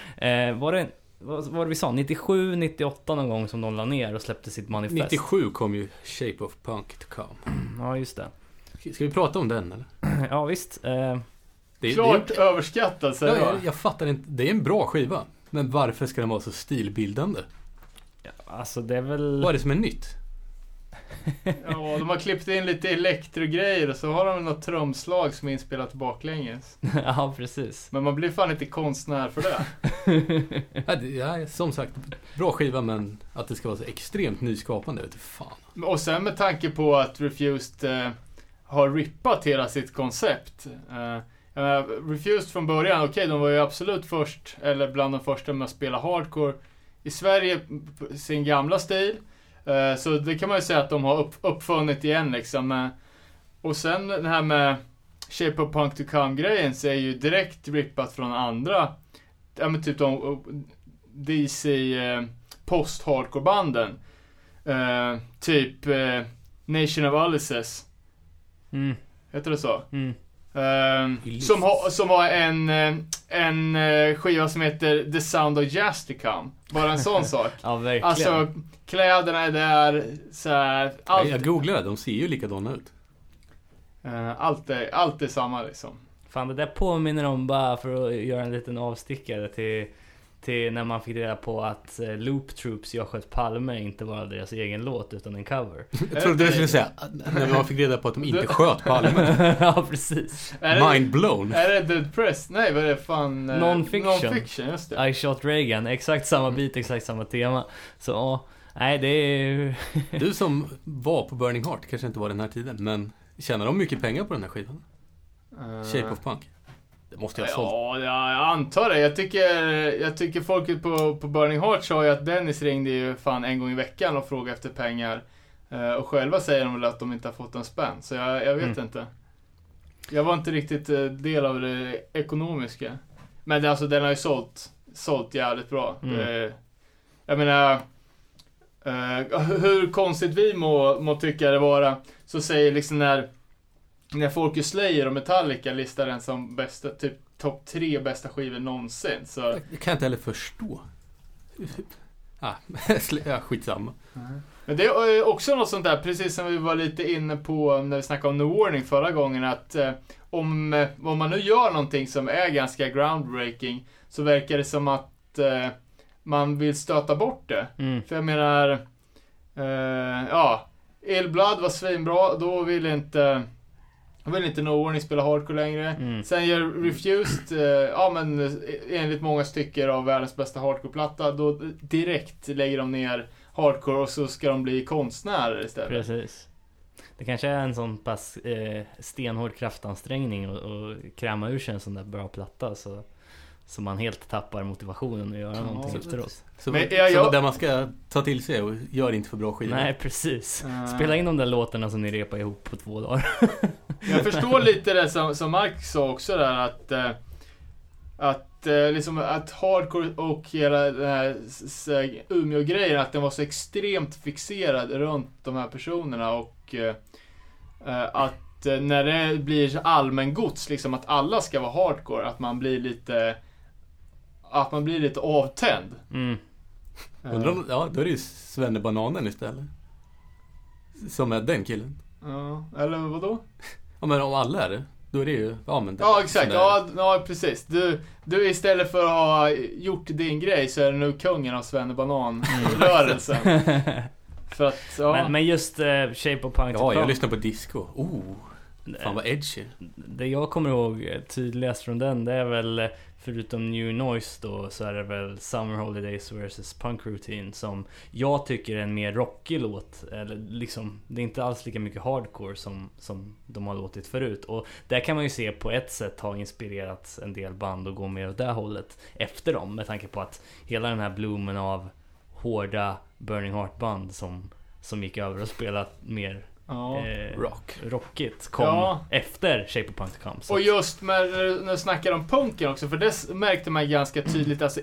Eh, var det, vad var det vi sa, 97, 98 någon gång som de la ner och släppte sitt manifest? 97 kom ju Shape of Punk to come. Ja, just det. Ska vi prata om den eller? Ja, visst. Eh, Det är, Klart det överskattad är, säger ja, jag. jag, fattar inte. Det är en bra skiva. Men varför ska den vara så stilbildande? alltså det är väl... Vad är det som är nytt? Ja, de har klippt in lite elektrogrejer och så har de något trumslag som är inspelat baklänges. ja, precis. Men man blir fan inte konstnär för det. Ja, det, ja, som sagt, bra skiva men att det ska vara så extremt nyskapande, vet du fan. Och sen med tanke på att Refused eh, har rippat hela sitt koncept. Eh, Refused från början, okej de var ju absolut först, eller bland de första med att spela hardcore i Sverige, sin gamla stil. Eh, så det kan man ju säga att de har upp, uppfunnit igen liksom. Eh, och sen det här med Shape of Punk to Come-grejen så är ju direkt rippat från andra, ja men typ de DC eh, post-hardcore-banden. Eh, typ Nation of Ulysses. Mm, Heter det så? mm. Ehm, som, har, som har en, eh, en eh, skiva som heter The Sound of Jazz to Come. Bara en sån sak. Ja, verkligen. Alltså, kläderna är där, så här, allt, Jag googlade, de ser ju likadana ut. eh, allt, är, allt är samma liksom. Fan, det där påminner om bara för att göra en liten avstickare till, till när man fick reda på att eh, Loop Troops Jag sköt Palme inte var deras egen låt utan en cover. Jag trodde du skulle säga, när man fick reda på att de inte sköt Palme. ja, precis. Mind blown. är det Dead Press? Nej, vad är det fan? eh, Non-fiction. Non-fiction, just det. I shot Reagan, exakt samma bit, exakt samma tema. Så ja, nej det är. Du som var på Burning Heart, kanske inte var den här tiden, men tjänar de mycket pengar på den här skivan? Eh, Shape of Punk? Det måste jag ha sålt. Ja, ja, jag antar det. Jag tycker, jag tycker folket på, på Burning Heart sa ju att Dennis ringde ju fan en gång i veckan och frågade efter pengar. Eh, och själva säger de väl att de inte har fått en spänn. Så jag, jag vet Mm. inte. Jag var inte riktigt eh, del av det ekonomiska. Men det, alltså den har ju sålt, sålt jävligt bra. Mm. Det, jag menar, eh, hur konstigt vi må, må tycka det vara, så säger liksom när, när folk i Slayer och Metallica listar den som bästa, typ topp tre bästa skivor någonsin. Så, Det kan jag inte heller förstå. Ah, ja, skitsamma. men det är också något sånt där, precis som vi var lite inne på när vi snackade om New Warning förra gången, att eh, om, eh, om man nu gör någonting som är ganska groundbreaking, så verkar det som att eh, man vill stöta bort det. Mm. För jag menar, eh, ja, Illblood var svinbra, då vill inte, då vill inte No Warning spela hardcore längre. Mm. Sen gör Refused, eh, ja men eh, enligt många stycken av världens bästa hardcore-platta, då direkt lägger de ner hardcore och så ska de bli konstnärer istället. Precis. Det kanske är en sån pass eh, stenhård kraftansträngning och, och kräma ur sig en sån där bra platta så, så man helt tappar motivationen att göra Ja, någonting det- efteråt. Så, Men jag- så jag- där man ska ta till sig och gör inte för bra skivor. Nej, precis. Spela in de där låtarna som ni repar ihop på två dagar. Jag förstår lite det som, som Mark sa också där att eh, att eh, liksom att hardcore och hela den här Umeå-grejen, att den var så extremt fixerad runt de här personerna och eh, att när det blir så allmängods, liksom att alla ska vara hardcore, att man blir lite att man blir lite avtänd. Mm. Undrar om, ja, då är det ju Svenne Bananen istället. Som är den killen. Ja, eller vadå? Ja men om alla är det, då är det ju, ja men det Ja, exakt. Ja, ja, precis. Du, du istället för att ha gjort din grej så är du nu kungen av Svennebanan-rörelsen. för att, ja. Men, men just eh, Shape of Punk Ja, jag lyssnar på disco. Oh, fan vad edgy. Det jag kommer ihåg eh, tydligast från den, det är väl eh, förutom New Noise då, så är det väl Summer Holidays vs Punk Routine som jag tycker är en mer rockig låt. Eller liksom, det är inte alls lika mycket hardcore som, som de har låtit förut. Och där kan man ju se på ett sätt ha inspirerats en del band och gå mer åt det hållet efter dem. Med tanke på att hela den här bloomen av hårda Burning Heart band som, som gick över och spelade mer ja. eh, Rock. rockigt kom Ja. efter Shape of Punk kom. Så Och just med, när du snackar om punken också, för det märkte man ganska tydligt, alltså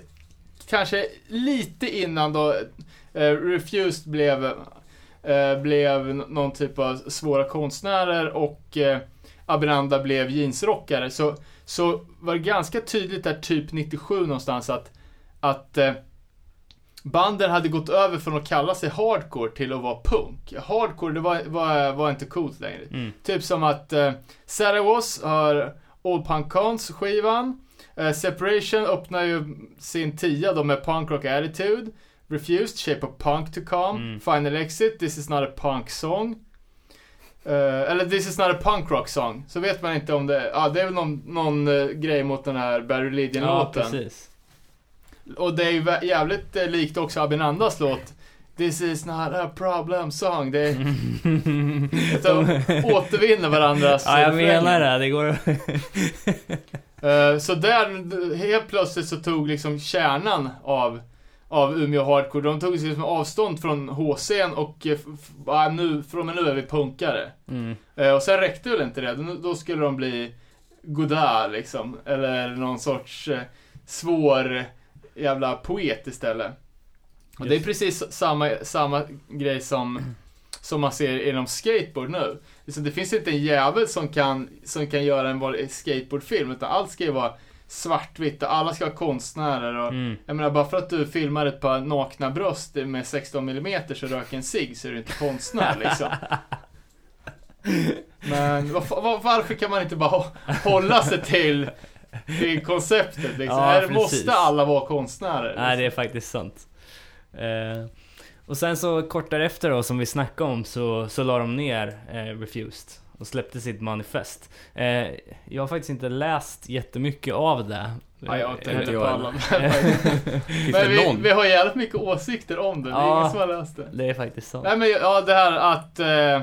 kanske lite innan då eh, Refused blev, eh, blev någon typ av svåra konstnärer och eh, Abinanda blev jeansrockare, så, så var det ganska tydligt där typ 97 någonstans att, att eh, banden hade gått över från att kalla sig hardcore till att vara punk. Hardcore, det var, var, var inte coolt längre. Mm. Typ som att eh, Sarah Was har All Punk Cons skivan. Eh, Separation öppnar ju sin tia då med Punk Rock Attitude. Refused, Shape of Punk to Come. Mm. Final Exit, This is not a punk song. Eh, eller This is not a punk rock song. Så vet man inte om det, ja det är väl någon, någon eh, grej mot den här Barry Ja, Lydian-låten. precis. Och det är ju jävligt eh, likt också Abinandas låt. This is not a problem song. Det är, de återvinner varandras Ja, jag menar det. Det går... Eh, Så där, helt plötsligt så tog liksom kärnan av, av Umeå Hardcore, de tog liksom avstånd från HC'n och eh, nu, från och med nu är vi punkare. Mm. Och sen räckte väl inte det, då, skulle de bli Godard liksom, eller någon sorts svår jävla poet istället. Och det är precis samma, samma grej som, som man ser inom skateboard nu. Det finns inte en jävel som kan, som kan göra en skateboardfilm, utan allt ska ju vara svartvitt och alla ska vara konstnärer. Och, Mm. Jag menar, bara för att du filmar ett par nakna bröst med 16 mm så röker en cigg så är du inte konstnär liksom. Men varför, var, varför kan man inte bara hå- hålla sig till, till konceptet liksom? Ja, precis. måste alla vara konstnärer? Nej, det liksom? är faktiskt sant. Eh, och sen så kort därefter då, som vi snackade om, så, så la de ner eh, Refused och släppte sitt manifest. Eh, jag har faktiskt inte läst jättemycket av det. Ja, jag har inte jag på heller. alla. Men det vi, vi har jävligt mycket åsikter om det. Det är Ja. ingen som har läst det. Det är faktiskt sant. Nej men ja, det här att... Eh,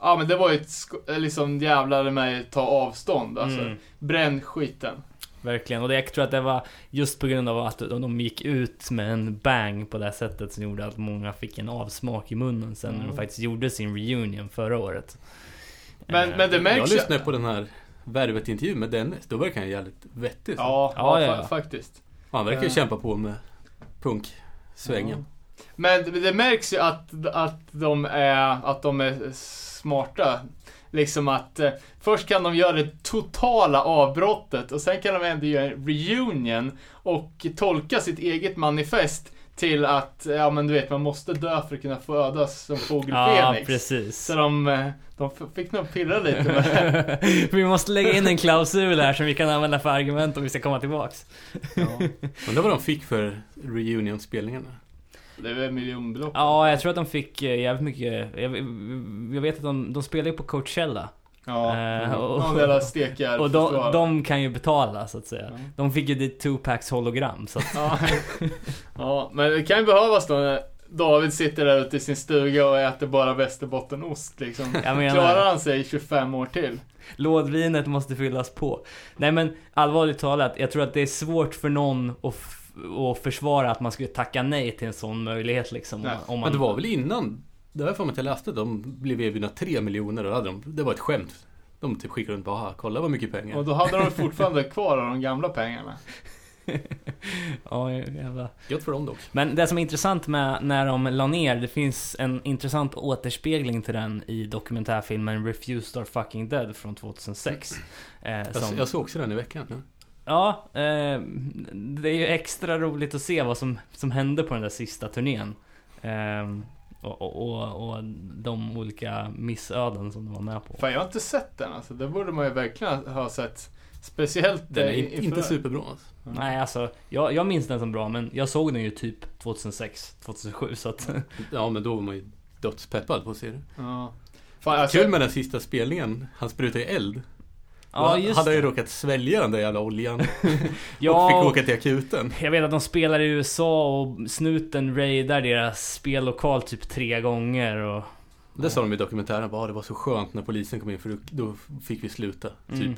ja men det var ju ett eh, liksom jävlar mig ta avstånd alltså. Mm. Bränn skiten. Verkligen, och det, jag tror att det var just på grund av att de de gick ut med en bang på det här sättet som gjorde att många fick en avsmak i munnen sen när Mm. de faktiskt gjorde sin reunion förra året. Men, Eh, men det Jag märks ju... lyssnade på den här Värvet-intervjun med Dennis. Då verkar han jävligt vettig. så. Ja, Ja, ja, ja, fa- ja. faktiskt. Han verkar ju Eh. kämpa på med punksvängen. Men det, det märks ju att, att, de är, att de är smarta. Liksom att eh, först kan de göra det totala avbrottet och sen kan de ändå göra en reunion och tolka sitt eget manifest till att, ja men du vet, man måste dö för att kunna födas som fågel Ja, Fenix. precis. Så de, eh, de fick nog pilla lite med det. vi måste lägga in en klausul här som vi kan använda för argument om vi ska komma tillbaks. Undrar vad de fick för reunion-spelningarna. Det är väl miljonbelopp. Ja, jag tror att de fick eh, jävligt mycket. Jag, jag vet att de, de spelar ju på Coachella. Ja, Eh, och- någon jävla Och de, de kan ju betala så att säga. Ja. De fick ju ditt Tupacs hologram så att, Ja. ja, men det kan ju behövas då när David sitter där ute i sin stuga och äter bara västerbottenost liksom. Klarar han sig i 25 år till? Lådvinet måste fyllas på. Nej men allvarligt talat, jag tror att det är svårt för någon att, att försvara att man skulle tacka nej till en sån möjlighet liksom. Nej. Om man, Men det var väl innan, det jag för mig att jag läste, de blev erbjudna 3 miljoner och hade de, det var ett skämt. De typ skickade runt bara, "Aha, kolla vad mycket pengar. Och då hade de fortfarande kvar av de gamla pengarna. Ja, jävla. Gött för dem dock. Men det som är intressant med när de la ner, det finns en intressant återspegling till den i dokumentärfilmen Refused or fucking dead från 2006. Eh, Jag, som, jag såg också den i veckan. Ja. Ja, eh, det är ju extra roligt att se vad som, som hände på den där sista turnén. Eh, och, och, och, och de olika missöden som de var med på. Fan, jag har inte sett den alltså. Det borde man ju verkligen ha sett. Speciellt Den är eh, inte, superbra. Alltså. Nej, alltså jag, jag minns den som bra, men jag såg den ju typ 2006, 2007 så att... Ja, men då var man ju dödspeppad på att se det. Ja. Fan, alltså, Kul med den sista spelningen, han sprutade i eld. Ja, just hade han ju det. råkat svälja den där jävla oljan. och Ja, fick åka till akuten. jag vet att de spelar i USA och snuten raidar deras spellokal typ tre gånger och... Det sa de i dokumentären, bara, "Ah, det var så skönt när polisen kom in för då, fick vi sluta. Typ. Mm.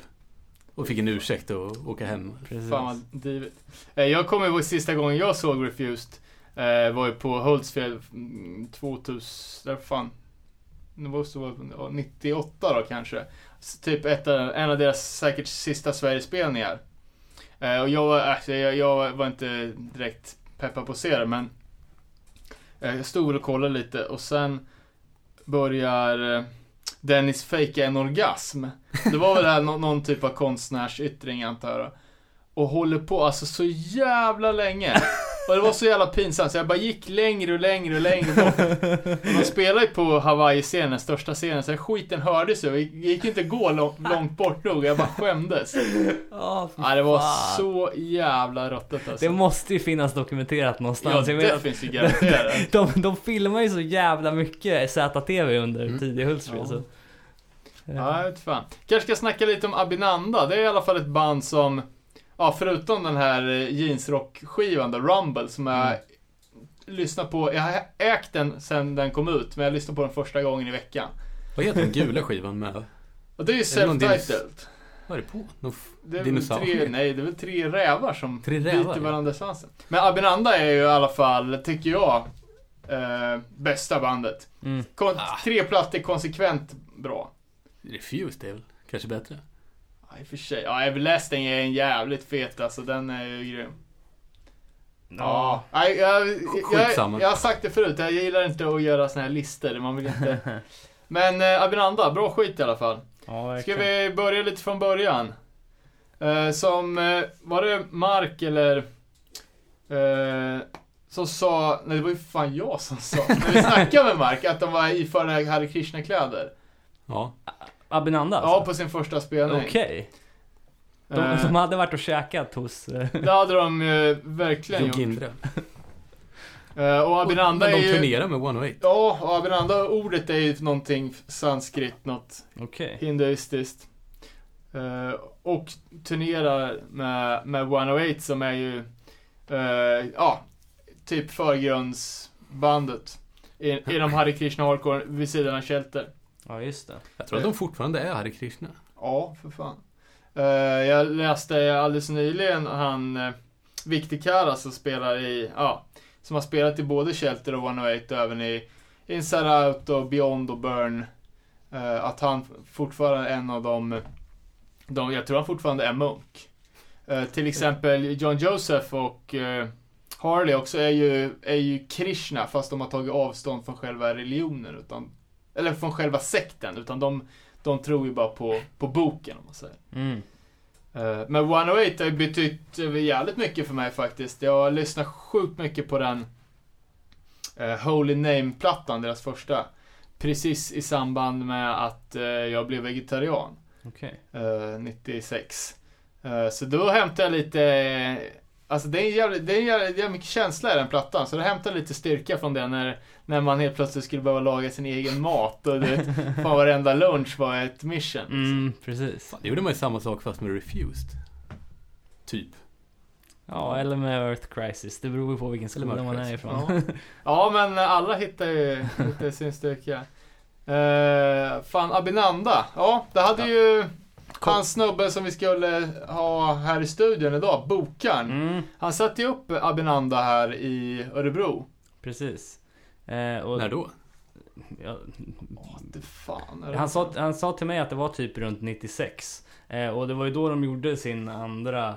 Och fick en ursäkt att åka hem. Precis. Fan vad divigt. Eh, Jag kommer ihåg sista gången jag såg Refused. Eh, var ju på Hultsfred mm, 2000, där fan. Det var så, ja, 98 då kanske. Typ ett, eh, en av deras säkert sista Sverigespelningar. Eh, och jag, var- alltså, jag, jag var inte direkt peppad på att se det men eh, jag stod och kollade lite och sen börjar eh, Dennis fejka en orgasm. Det var väl det här, nå- någon typ av konstnärsyttring antar jag. Och håller på alltså så jävla länge. Och det var så jävla pinsamt så jag bara gick längre och längre och längre bort. Och de spelar ju på Hawaii-scenen, största scenen, så skiten hördes ju. Det gick inte att gå lång, långt bort nog. Jag bara skämdes. Ja, fy Ja, det var fan. så jävla ruttet alltså. Det måste ju finnas dokumenterat Ja, någonstans. jag det att finns ju garanterat. de, de filmar ju så jävla mycket ZTV under Mm. tidig Hultsfred. Ja. Så. Ja, jag vet fan. Kanske ska snacka lite om Abinanda. Det är i alla fall ett band som, ja, förutom den här eh, jeansrock-skivan då, Rumble, som jag Mm. lyssnar på. Jag har ägt den sen den kom ut, men jag lyssnade på den första gången i veckan. Vad heter den gula skivan med? Och det är ju self-titled. Vad är det på? Någon Det är väl Dinosaurier? tre, nej, det är väl tre rävar som Tre rävar, biter varandra i svansen. Men Abinanda är ju i alla fall, tycker jag, eh, bästa bandet. Mm. Kon- Ah. Tre plattor konsekvent bra. Refused är väl kanske bättre? Ja, i och för sig. Ja, Everlasting är en jävligt fet alltså, den är ju grym. Ja, nej, jag, jag, jag, jag har sagt det förut, jag gillar inte att göra såna här listor, man vill inte... Men eh, Abinanda, bra skit i alla fall. Ja, Ska vi börja lite från början? Eh, som, eh, var det Mark eller... Eh, som sa, nej det var ju fan jag som sa, när vi snackade med Mark, att de var iförda Hare Krishna-kläder. Ja. Abinanda Ja, alltså? på sin första spelning. Okej. De, Eh, de hade varit och käkat hos... eh, Det hade de ju verkligen gjort. Eh, och Abinanda Men är de ju... turnerar med 108. Ja, och Abinanda, ordet är ju någonting sanskrit, något Okej. hinduistiskt. Eh, och turnerar med, med 108 som är ju, eh, ja, typ förgrundsbandet. I- Inom Hare Krishna Hardcore vid sidan av Shelter. Ja, just det. Jag tror att de fortfarande är Hare Krishna. Ja, för fan. Eh, jag läste alldeles nyligen han uh, Victor Kara som spelar i, ja, som har spelat i både Shelter och 108 och även i Inside Out och Beyond och Burn. eh, att han fortfarande är en av de, de jag tror han fortfarande är munk. Eh, till exempel John Joseph och eh, Harley också är ju, är ju Krishna fast de har tagit avstånd från själva religionen. Utan, eller från själva sekten. Utan de, de tror ju bara på, på boken om man säger. Mm. Eh, Men 108 har betytt eh, jävligt mycket för mig faktiskt. Jag har lyssnat sjukt mycket på den eh, Holy Name-plattan, deras första. Precis i samband med att jag blev vegetarian. Eh, 96. Eh, så då hämtade jag lite, alltså det är en jävligt, det är en jävligt, jävligt mycket känsla i den plattan. Så hämtade jag lite styrka från det när, när man helt plötsligt skulle behöva laga sin egen mat. Och det, fan varenda lunch var ett mission. liksom. Mm, precis. Fan, det gjorde man ju samma sak fast med Refused. Typ. Ja, eller med Earth Crisis. Det beror ju på vilken skola man är ifrån. Ja, men alla hittar ju hittar sin styrka. Uh, fan, Abinanda. Ja, det hade Ja. ju han snubben som vi skulle ha här i studion idag, Bokaren. Mm, Han satte ju upp Abinanda här i Örebro. precis. Eh, och, När då? Ja, det? han, sa, han sa till mig att det var typ runt 96. Eh, och det var ju då de gjorde sin andra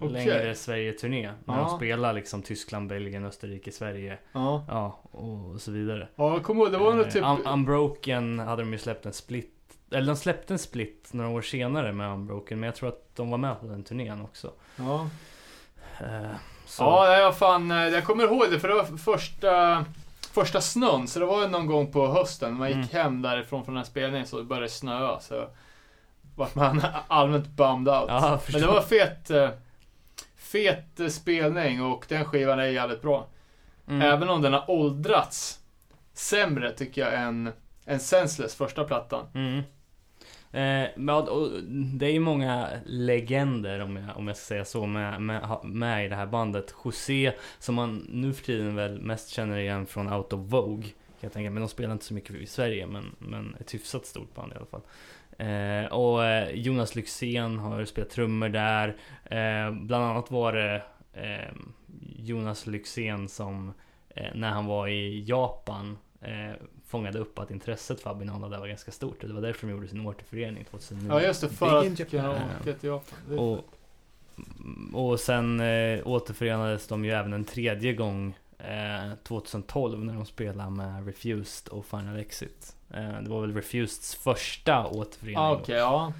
Okej. längre Sverige-turné. När Ja. de spelade liksom Tyskland, Belgien, Österrike, Sverige. Ja. Ja, och så vidare. Ja, jag kommer ihåg, det var Eh, typ... Un- Unbroken hade de ju släppt en split. Eller de släppte en split några år senare med Unbroken. Men jag tror att de var med på den turnén också. Ja. Så. Ja, jag fan, jag kommer ihåg det för det var första, första snön. Så det var ju någon gång på hösten. Man gick Mm. hem därifrån från den här spelningen så det började snöa. Så vart man allmänt bummed out. Ja, Men det var fet, eh, fet eh, spelning och den skivan är jävligt bra. Mm. Även om den har åldrats sämre tycker jag än, än Senseless, första plattan. Mm. Eh, men, och, det är ju många legender om jag, om jag ska säga så med, med, med i det här bandet. José, som man nu för tiden väl mest känner igen från Out of Vogue. Kan jag tänka, men de spelar inte så mycket i Sverige, men, men ett hyfsat stort band i alla fall. Eh, och eh, Jonas Lyxzén har spelat trummor där. Eh, bland annat var det eh, Jonas Lyxzén som eh, när han var i Japan eh, fångade upp att intresset för Abinanda där var ganska stort. Och det var därför de gjorde sin återförening 2009. Ja just det, för att kunna åka till Japan. Och, och sen eh, återförenades de ju även en tredje gång eh, 2012 när de spelade med Refused och Final Exit. Eh, det var väl Refuseds första återförening. Ah, Okej, ja.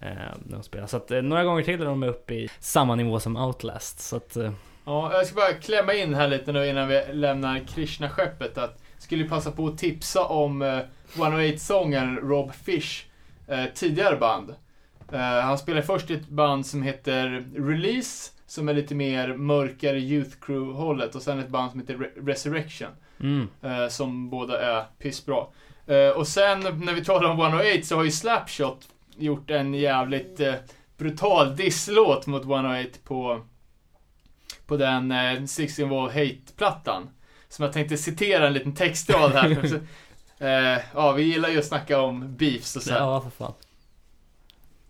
eh, när de spelade. Så att eh, några gånger till är de uppe i samma nivå som Outlast. Så att, eh, Ja, jag ska bara klämma in här lite nu innan vi lämnar Krishna-skeppet. Att skulle passa på att tipsa om eh, 108-sångaren Rob Fish eh, tidigare band. Eh, han spelar först i ett band som heter Release, som är lite mer mörkare Youth Crew-hållet. Och sen ett band som heter Re- Resurrection, mm, eh, som båda är pissbra. Eh, och sen när vi talar om 108 så har ju Slapshot gjort en jävligt eh, brutal disslåt mot 108 på, på den eh, 16 Wall Hate-plattan. Som jag tänkte citera en liten textrad här. eh, ja, vi gillar ju att snacka om beefs och så. här. ja för fan.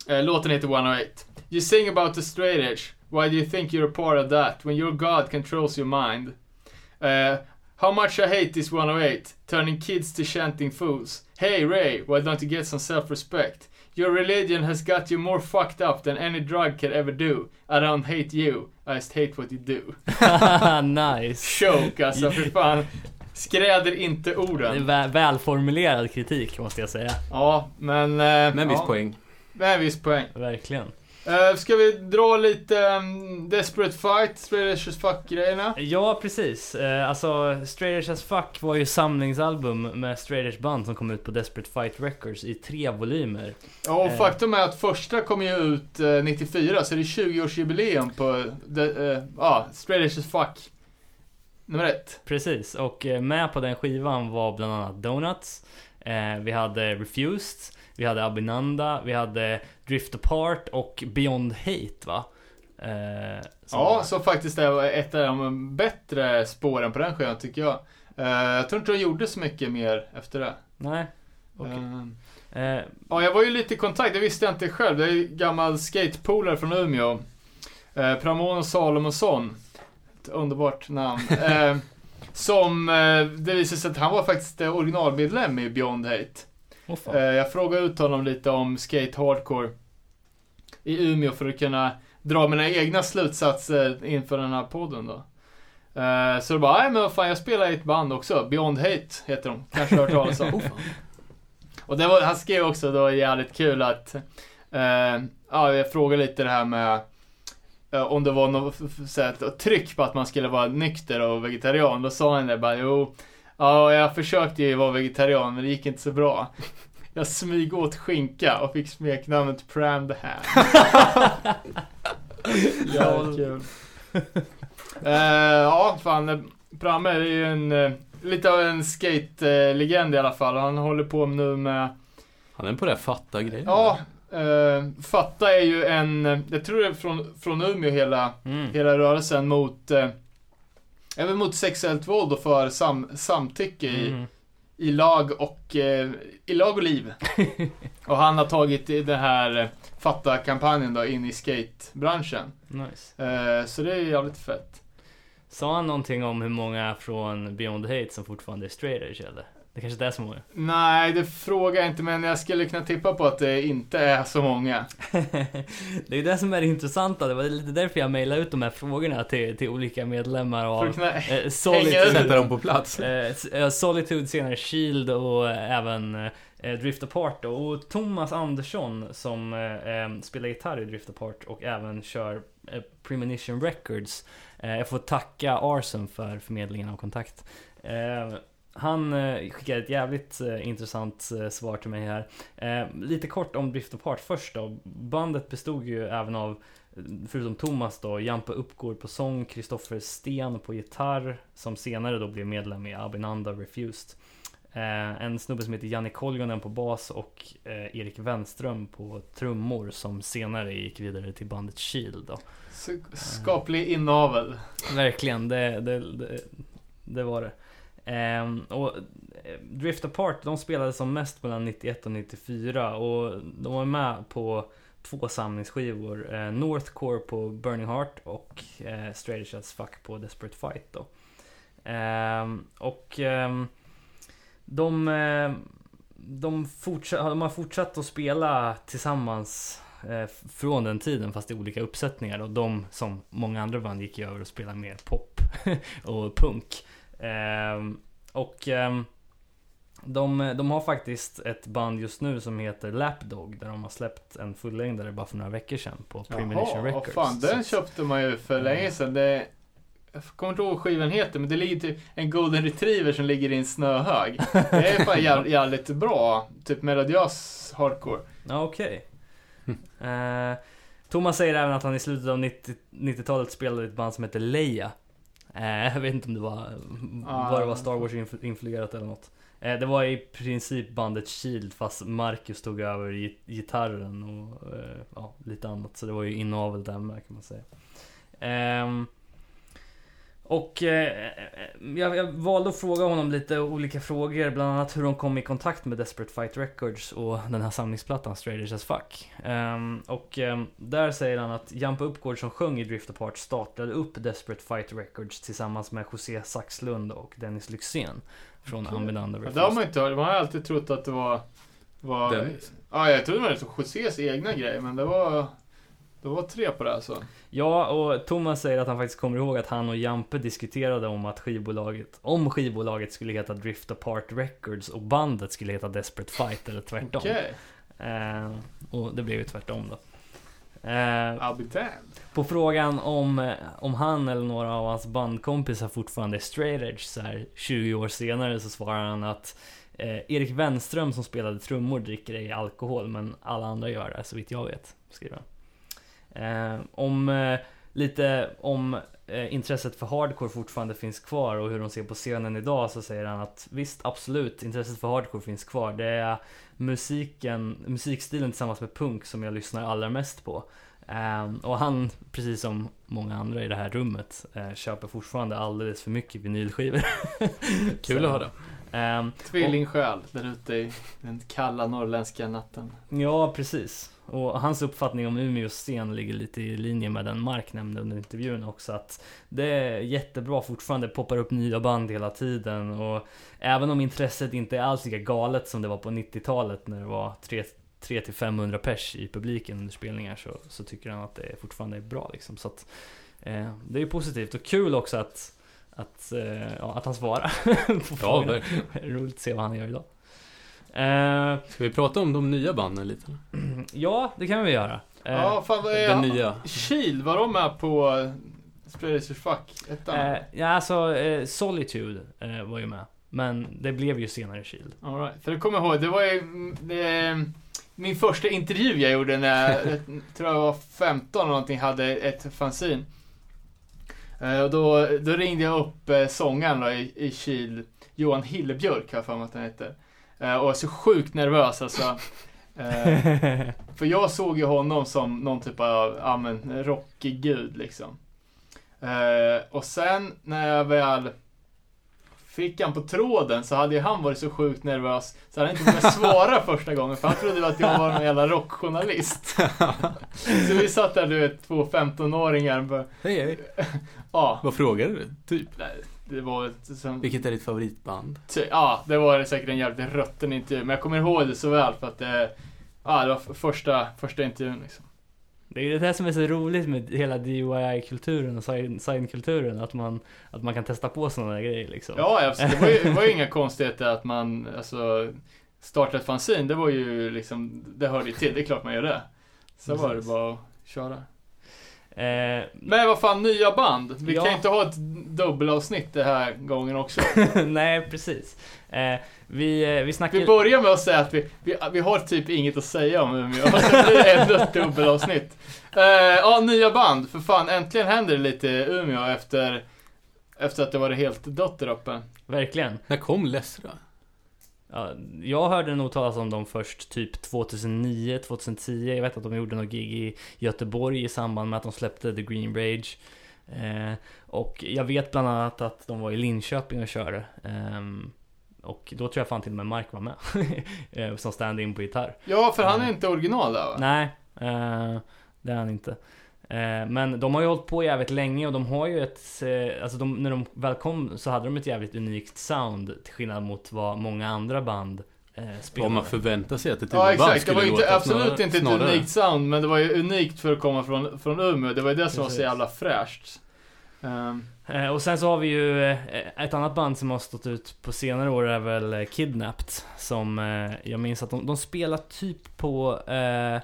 Eh, låten heter 108. You sing about the straight edge. Why do you think you're a part of that when your God controls your mind? Uh, how much I hate this 108, turning kids to chanting fools. Hey Ray, why don't you get some self-respect? Your religion has got you more fucked up than any drug can ever do. I don't hate you, I just hate what you do. nice. Choke alltså, för fan. Skräder inte Det är orden. vä- välformulerad kritik måste jag säga. Ja, men... Uh, Med en viss ja, poäng. Med en viss poäng. Verkligen. Uh, ska vi dra lite um, Desperate Fight, Straight as Fuck-grejerna? Ja, precis. Eh, alltså, Straight as Fuck var ju samlingsalbum med Straight band som kom ut på Desperate Fight Records i tre volymer. Ja, och Eh. faktum är att första kom ju ut eh, 94, så det är 20-årsjubileum på ja, Straight as Fuck nummer ett. Precis, och med på den skivan var bland annat Donuts. Vi hade Refused, vi hade Abinanda, vi hade Drift Apart och Beyond Hate va? Eh, som- Ja, som faktiskt är ett av de bättre spåren på den skivan tycker jag. Eh, jag tror inte de gjorde så mycket mer efter det. Nej, okej. Eh, Eh, Ja, jag var ju lite i kontakt, det visste jag inte själv. Det är ju gammal skatepolare från Umeå. Eh, Pramon Salomonsson. Ett underbart namn. Eh, som, eh, det visade sig att han var faktiskt originalmedlem i Beyond Hate. Eh, jag frågade ut honom lite om skate hardcore i Umeå för att kunna dra mina egna slutsatser inför den här podden då. Eh, så då bara, nej men vad fan jag spelar i ett band också. Beyond Hate heter de. Kanske hört talas om. Och det var, han skrev också då jävligt kul att, eh, ja jag frågade lite det här med eh, om det var något så här, tryck på att man skulle vara nykter och vegetarian. Då sa han det bara, jo, ja jag försökte ju vara vegetarian men det gick inte så bra. Jag smyg åt skinka och fick smeknamnet Pram the Ham. Jävligt kul. Eh, ja, fan. Pramme är ju en, eh, lite av en skate-legend i alla fall. Han håller på nu med, Han är på det här fatta grejen. ja, eh, Fatta är ju en, jag tror det är från, från Umeå hela, Mm. hela rörelsen mot, även mot sexuellt våld och för sam, samtycke i, Mm. i lag och, eh, i lag och liv. och han har tagit den här eh, Fatta-kampanjen då in i skatebranschen. Nice. Eh, så det är jävligt fett. Sa han någonting om hur många från Beyond Hate som fortfarande är straight edge eller? Det kanske inte är så många? Nej, det frågar jag inte, men jag skulle kunna tippa på att det inte är så många. det är ju det som är det intressanta, det var lite därför jag mejlade ut de här frågorna till, till olika medlemmar av eh. Solitude, Sätta dem på plats. eh, eh, Solitude, senare Shield och även eh, Drift Apart då. Och Thomas Andersson som eh, eh, spelar gitarr i Drift Apart och även kör eh, Premonition Records. Eh, jag får tacka Arson för förmedlingen av kontakt. Han eh, skickade ett jävligt eh, intressant eh, svar till mig här. Lite kort om Drift Apart först då. Bandet bestod ju även av, förutom Thomas då, Jampe Uppgård på sång, Kristoffer Sten på gitarr, som senare då blev medlem i Abinanda Refused. En snubbe som heter Janne Koljonen på bas och Erik Wenström på trummor som senare gick vidare till bandet Shield då. Skaplig inavel. Verkligen, det, det, det, det var det. Ehm, och eh, Drift Apart, de spelade som mest mellan 91 och 94 och de var med på två samlingsskivor. Eh, Northcore på Burning Heart och eh, Straight as Fuck på Desperate Fight då. Eh, och ehm, eh, de, de, fortsatt, de har fortsatt att spela tillsammans eh, från den tiden fast i olika uppsättningar och de som många andra band gick över och spelade mer pop och punk. Ehm, och ehm, de, de har faktiskt ett band just nu som heter Lapdog där de har släppt en fullängdare bara för några veckor sedan på Premonition Jaha, Records. fan, den köpte man ju för länge sedan. Det, jag kommer inte ihåg vad skivan heter, men det ligger typ en golden retriever som ligger i en snöhög. Det är fan jävligt, jävligt bra, typ melodiös hardcore. Ja, okej. Eh, Thomas säger även att han i slutet av 90 90-talet spelade i ett band som heter Leia. Eh, jag vet inte om det var, var det var Star Wars influ- influerat eller något. Eh, det var i princip bandet Shield fast Marcus tog över gi- gitarren och eh, ja, lite annat. Så det var ju inavel där med kan man säga. Ehm, och eh, jag, jag valde att fråga honom lite olika frågor, bland annat hur de kom i kontakt med Desperate Fight Records och den här samlingsplattan Straight Edge as Fuck. Ehm, och ehm, där säger han att Jampa Uppgård som sjöng i Drift Apart startade upp Desperate Fight Records tillsammans med José Saxlund och Dennis Lyxzén från Okej. Ambinanda Ja, det har man inte hört. Man har alltid trott att det var... var Dennis. Ja, jag trodde det var liksom Josés egna grej, men det var... Det var tre på det alltså. Ja, och Thomas säger att han faktiskt kommer ihåg att han och Jampe diskuterade om att skivbolaget, om skivbolaget skulle heta Drift Apart Records och bandet skulle heta Desperate Fight eller tvärtom. Okej. Eh, och det blev ju tvärtom då. Eh, på frågan om, om han eller några av hans bandkompisar fortfarande är straight edge så här 20 år senare så svarar han att eh, Erik Wenström som spelade trummor dricker ej alkohol men alla andra gör det så vitt jag vet, skriver han. Eh, om eh, lite om eh, intresset för hardcore fortfarande finns kvar och hur de ser på scenen idag så säger han att visst absolut intresset för hardcore finns kvar. Det är musiken, musikstilen tillsammans med punk som jag lyssnar allra mest på. Ehm, och han, precis som många andra i det här rummet, eh, köper fortfarande alldeles för mycket vinylskivor. Kul att höra. ehm, Tvillingsjäl där ute i den kalla norrländska natten. Ja, precis. Och hans uppfattning om Umeås scen ligger lite i linje med den Mark nämnde under intervjun också. Att det är jättebra fortfarande, poppar upp nya band hela tiden. Och även om intresset inte är alls lika galet som det var på 90-talet när det var 300-500 pers i publiken under spelningar så, så tycker han att det fortfarande är bra liksom. Så att, eh, det är ju positivt och kul också att att, eh, ja, att han svarar på Ja, frågorna. Roligt att se vad han gör idag. Eh, Ska vi prata om de nya banden lite? ja, det kan vi göra. Eh, Ja, fan vad är Den nya. Shield, var de med på uh, Spreaders Fuck? Ettan? eh, ja, alltså eh, Solitude eh, var ju med. Men det blev ju senare Shield. All right. För det kommer jag ihåg, det var ju mm, det, min första intervju jag gjorde när jag, tror jag var 15 eller någonting, hade ett fanzine. Eh, Och då, då ringde jag upp eh, sångaren då, i, i Kil, Johan Hillebjörk har jag för mig att han heter. Eh, Och var så sjukt nervös alltså. Eh, För jag såg ju honom som någon typ av, ja men, rockig gud liksom. Eh, och sen när jag väl fick han på tråden så hade ju han varit så sjukt nervös så han hade inte vågat svara första gången för han trodde att jag var någon jävla rockjournalist. så vi satt där du vet, två 15-åringar och bara, Hej hej. ja, Vad frågade du? Typ. nej, det var ett som, Vilket är ditt favoritband? ty, ja, det var säkert en jävligt rutten intervju men jag kommer ihåg det så väl för att det, ja, det var första, första intervjun liksom. Det är det här som är så roligt med hela DIY-kulturen och sign- sign-kulturen. Att man, att man kan testa på sådana där grejer liksom. Ja, absolut. Det var ju, det var ju inga konstigheter att man, alltså, startade ett fanzine, det var ju liksom, det hörde ju till, det är klart man gör det. Så var det Precis. bara att köra. Eh, Men vad fan, nya band. Vi Ja. kan inte ha ett dubbelavsnitt den här gången också. nej, precis. Eh, vi, eh, vi snackar... Vi börjar med att säga att vi, vi, vi har typ inget att säga om Umeå. Så blir det ändå ett dubbelavsnitt. Eh, ja, nya band. För fan, äntligen händer det lite i Umeå efter, efter att det varit helt dött där uppe. Verkligen. När kom Lessra? Ja, jag hörde nog talas om dem först typ 2009, 2010. Jag vet att de gjorde något gig i Göteborg i samband med att de släppte The Green Rage. Eh, och jag vet bland annat att de var i Linköping och körde. Ehm, och då tror jag fan till och med Mark var med. eh, som stand-in på gitarr. Ja, för han är inte original där va? Nej, eh, det är han inte. Eh, men de har ju hållit på jävligt länge och de har ju ett, eh, alltså de, när de väl kom så hade de ett jävligt unikt sound till skillnad mot vad många andra band eh, Vad spelade. man förväntar sig att ett Ja band exakt, det skulle var ju inte, låta, absolut snarare- inte ett snarare. unikt sound, men det var ju unikt för att komma från, från Umeå. Det var ju det som var så Precis. jävla fräscht. Eh, och sen så har vi ju ett annat band som har stått ut på senare år är väl Kidnapped. Som jag minns att de, de spelar typ på, eh,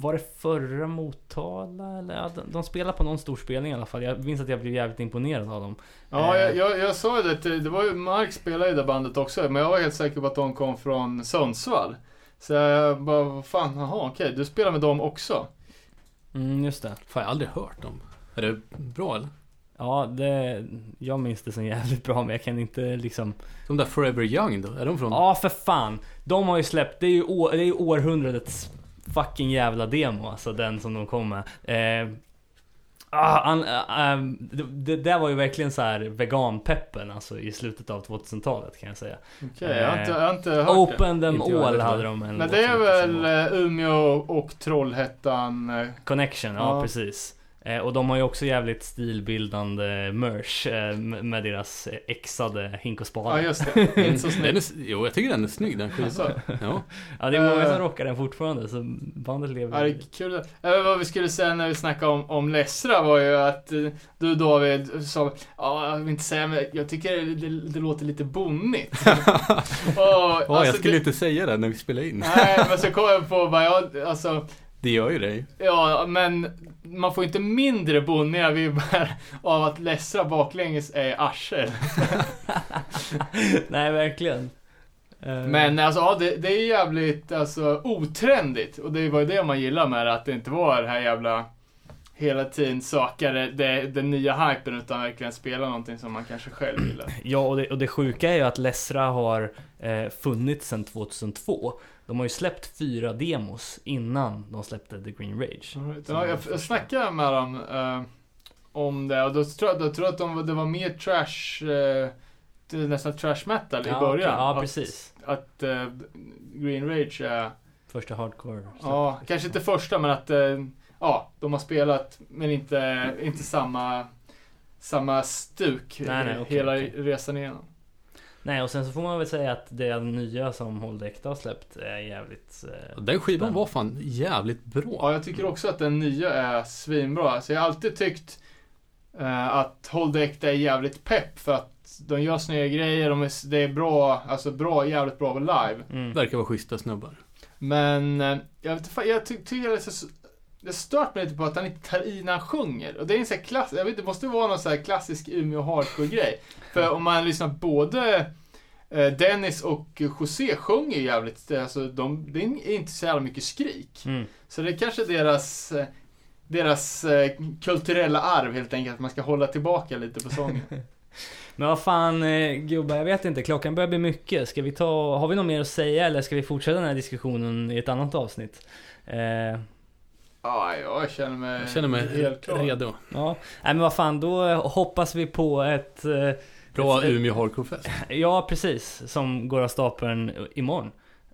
var det förra Motala eller? Ja, de, de spelar på någon stor spelning i alla fall. Jag minns att jag blev jävligt imponerad av dem. ja, Eh. jag, jag, jag sa ju det, det var ju, Mark spelade i det bandet också, men jag var helt säker på att de kom från Sundsvall. Så jag bara, vad fan, jaha okej, du spelar med dem också? Mm, just det. Fan, jag har aldrig hört dem. Är det bra eller? Ja, det, jag minns det som jävligt bra men jag kan inte liksom De där Forever Young då? Är de från... Ja för fan! De har ju släppt, det är ju, år, det är ju århundradets fucking jävla demo alltså den som de kom med. Eh, ah, an, ah, det, det där var ju verkligen så här veganpeppen alltså i slutet av 2000-talet kan jag säga. Okej, jag, har inte, jag har inte hört det. Open them Inte jag all hade de en Men det är väl eh, Umeå och Trollhättan? eh, Connection, ja, Ja. precis. Eh, och de har ju också jävligt stilbildande merch eh, med deras exade hink och spade. Ja just det, Den snyggt. är, jo, jag tycker den är snygg den skivan. Alltså. Ja. Ja, det är många som Eh. rockar den fortfarande så bandet lever. Ja, det är kul. Vad vi skulle säga när vi snackade om, om Lessra var ju att du David sa, ja jag vill inte säga men jag tycker det, det, det låter lite bonnigt. Och, Ja, jag alltså, skulle det, inte säga det när vi spelar in. Nej, men så kom jag på bara, ja, alltså, Det gör ju det. ja men man får inte mindre bonniga vibbar av att Lessra baklänges är arsel. Nej, verkligen. Eh, Men alltså ja, det, det är jävligt alltså, otrendigt. Och det var ju det man gillar med det, att det inte var det här jävla hela tiden söka det, det, den nya hypen utan verkligen spela någonting som man kanske själv gillar. Ja, och det, och det sjuka är ju att Lessra har eh, funnits sedan 2002. De har ju släppt fyra demos innan de släppte The Green Rage. Ja, jag, jag snackade med dem eh, om det och då tror jag, då tror jag att de, det var mer trash, eh, nästan trash metal i ja, början. okej, Ja, att, precis. Att eh, Green Rage är Första hardcore. Ja, kanske inte första men att eh, ja, de har spelat men inte, inte samma, samma stuk Nej, nej, okej, hela okej. resan igenom. Nej, och sen så får man väl säga att det nya som Hold Ekta har släppt är jävligt... Eh, Den skivan Spännande. var fan jävligt bra. Ja, jag tycker också att den nya är svinbra. Alltså, jag har alltid tyckt eh, att Håll det äkta är jävligt pepp för att de gör snygga grejer, de är, det är bra, alltså bra, jävligt bra live. Mm. Verkar vara schyssta snubbar. Men eh, jag vet jag ty tycker det är så det stört mig lite på att han inte tar i när han sjunger. Och det är en sån här klass, jag vet inte, det måste vara någon sån här klassisk Umeå hardcore-grej. För om man lyssnar både eh, Dennis och José sjunger ju jävligt, alltså de, det är inte så jävla mycket skrik. Mm. Så det är kanske deras, eh, deras eh, kulturella arv helt enkelt, att man ska hålla tillbaka lite på sången. Men vad fan eh, gubbar, jag vet inte. Klockan börjar bli mycket. Ska vi ta, har vi något mer att säga eller ska vi fortsätta den här diskussionen i ett annat avsnitt? Eh, Ja, jag känner mig, Jag känner mig helt klar. ja, redo. nej men vad fan, då hoppas vi på ett... Eh, Bra ett- Umeå Hardcore-fest. Ja, precis. Som går av stapeln imorgon.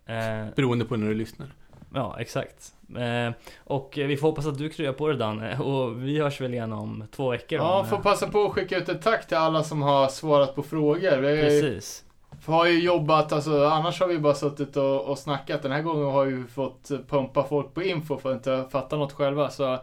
Eh, Beroende på när du lyssnar. ja, exakt. Eh, och vi får hoppas att du kryar på det Danne. Och vi hörs väl igen om två veckor. Ja, om, får passa på att skicka ut ett tack till alla som har svarat på frågor. Precis har ju jobbat, alltså annars har vi bara suttit och, och snackat. Den här gången har vi fått pumpa folk på info för att inte fatta något själva. Så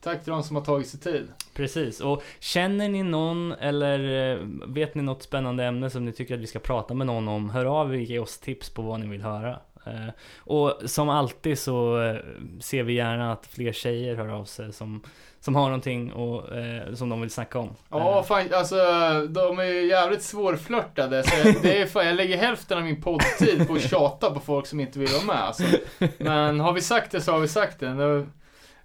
tack till de som har tagit sig tid. Precis, och känner ni någon eller eh, vet ni något spännande ämne som ni tycker att vi ska prata med någon om, hör av er och ge oss tips på vad ni vill höra. Eh, och som alltid så eh, ser vi gärna att fler tjejer hör av sig som, som har någonting och, eh, som de vill snacka om. Ja, fan, alltså de är ju jävligt svårflörtade. Så jag, det är fan, jag lägger hälften av min poddtid på att tjata på folk som inte vill vara med. Alltså. Men har vi sagt det så har vi sagt det. Nu,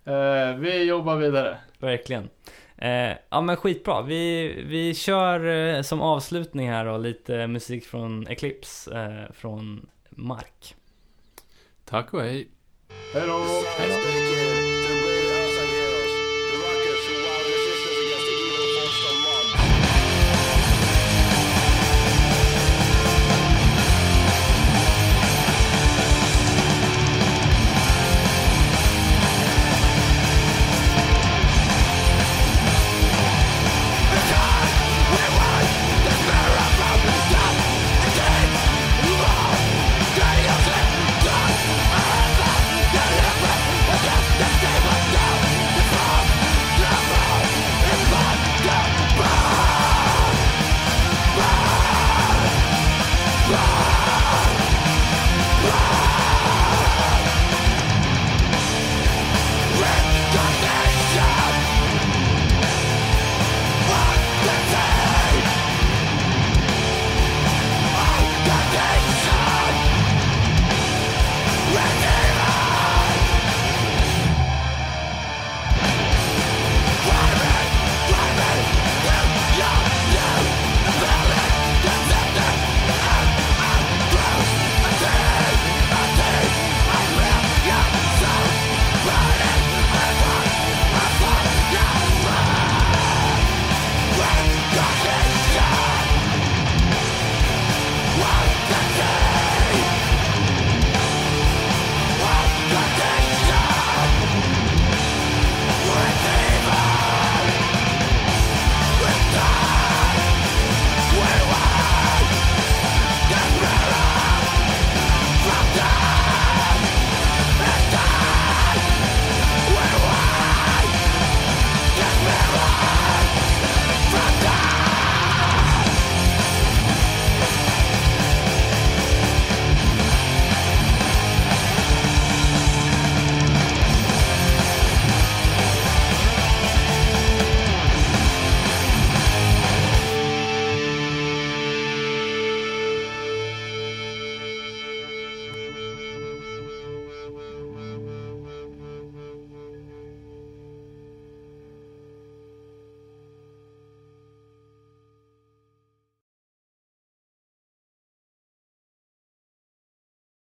eh, vi jobbar vidare. Verkligen. Eh, ja men skitbra. Vi, vi kör eh, som avslutning här då lite musik från Eclipse, eh, från Mark. Tack och hej. Hej då.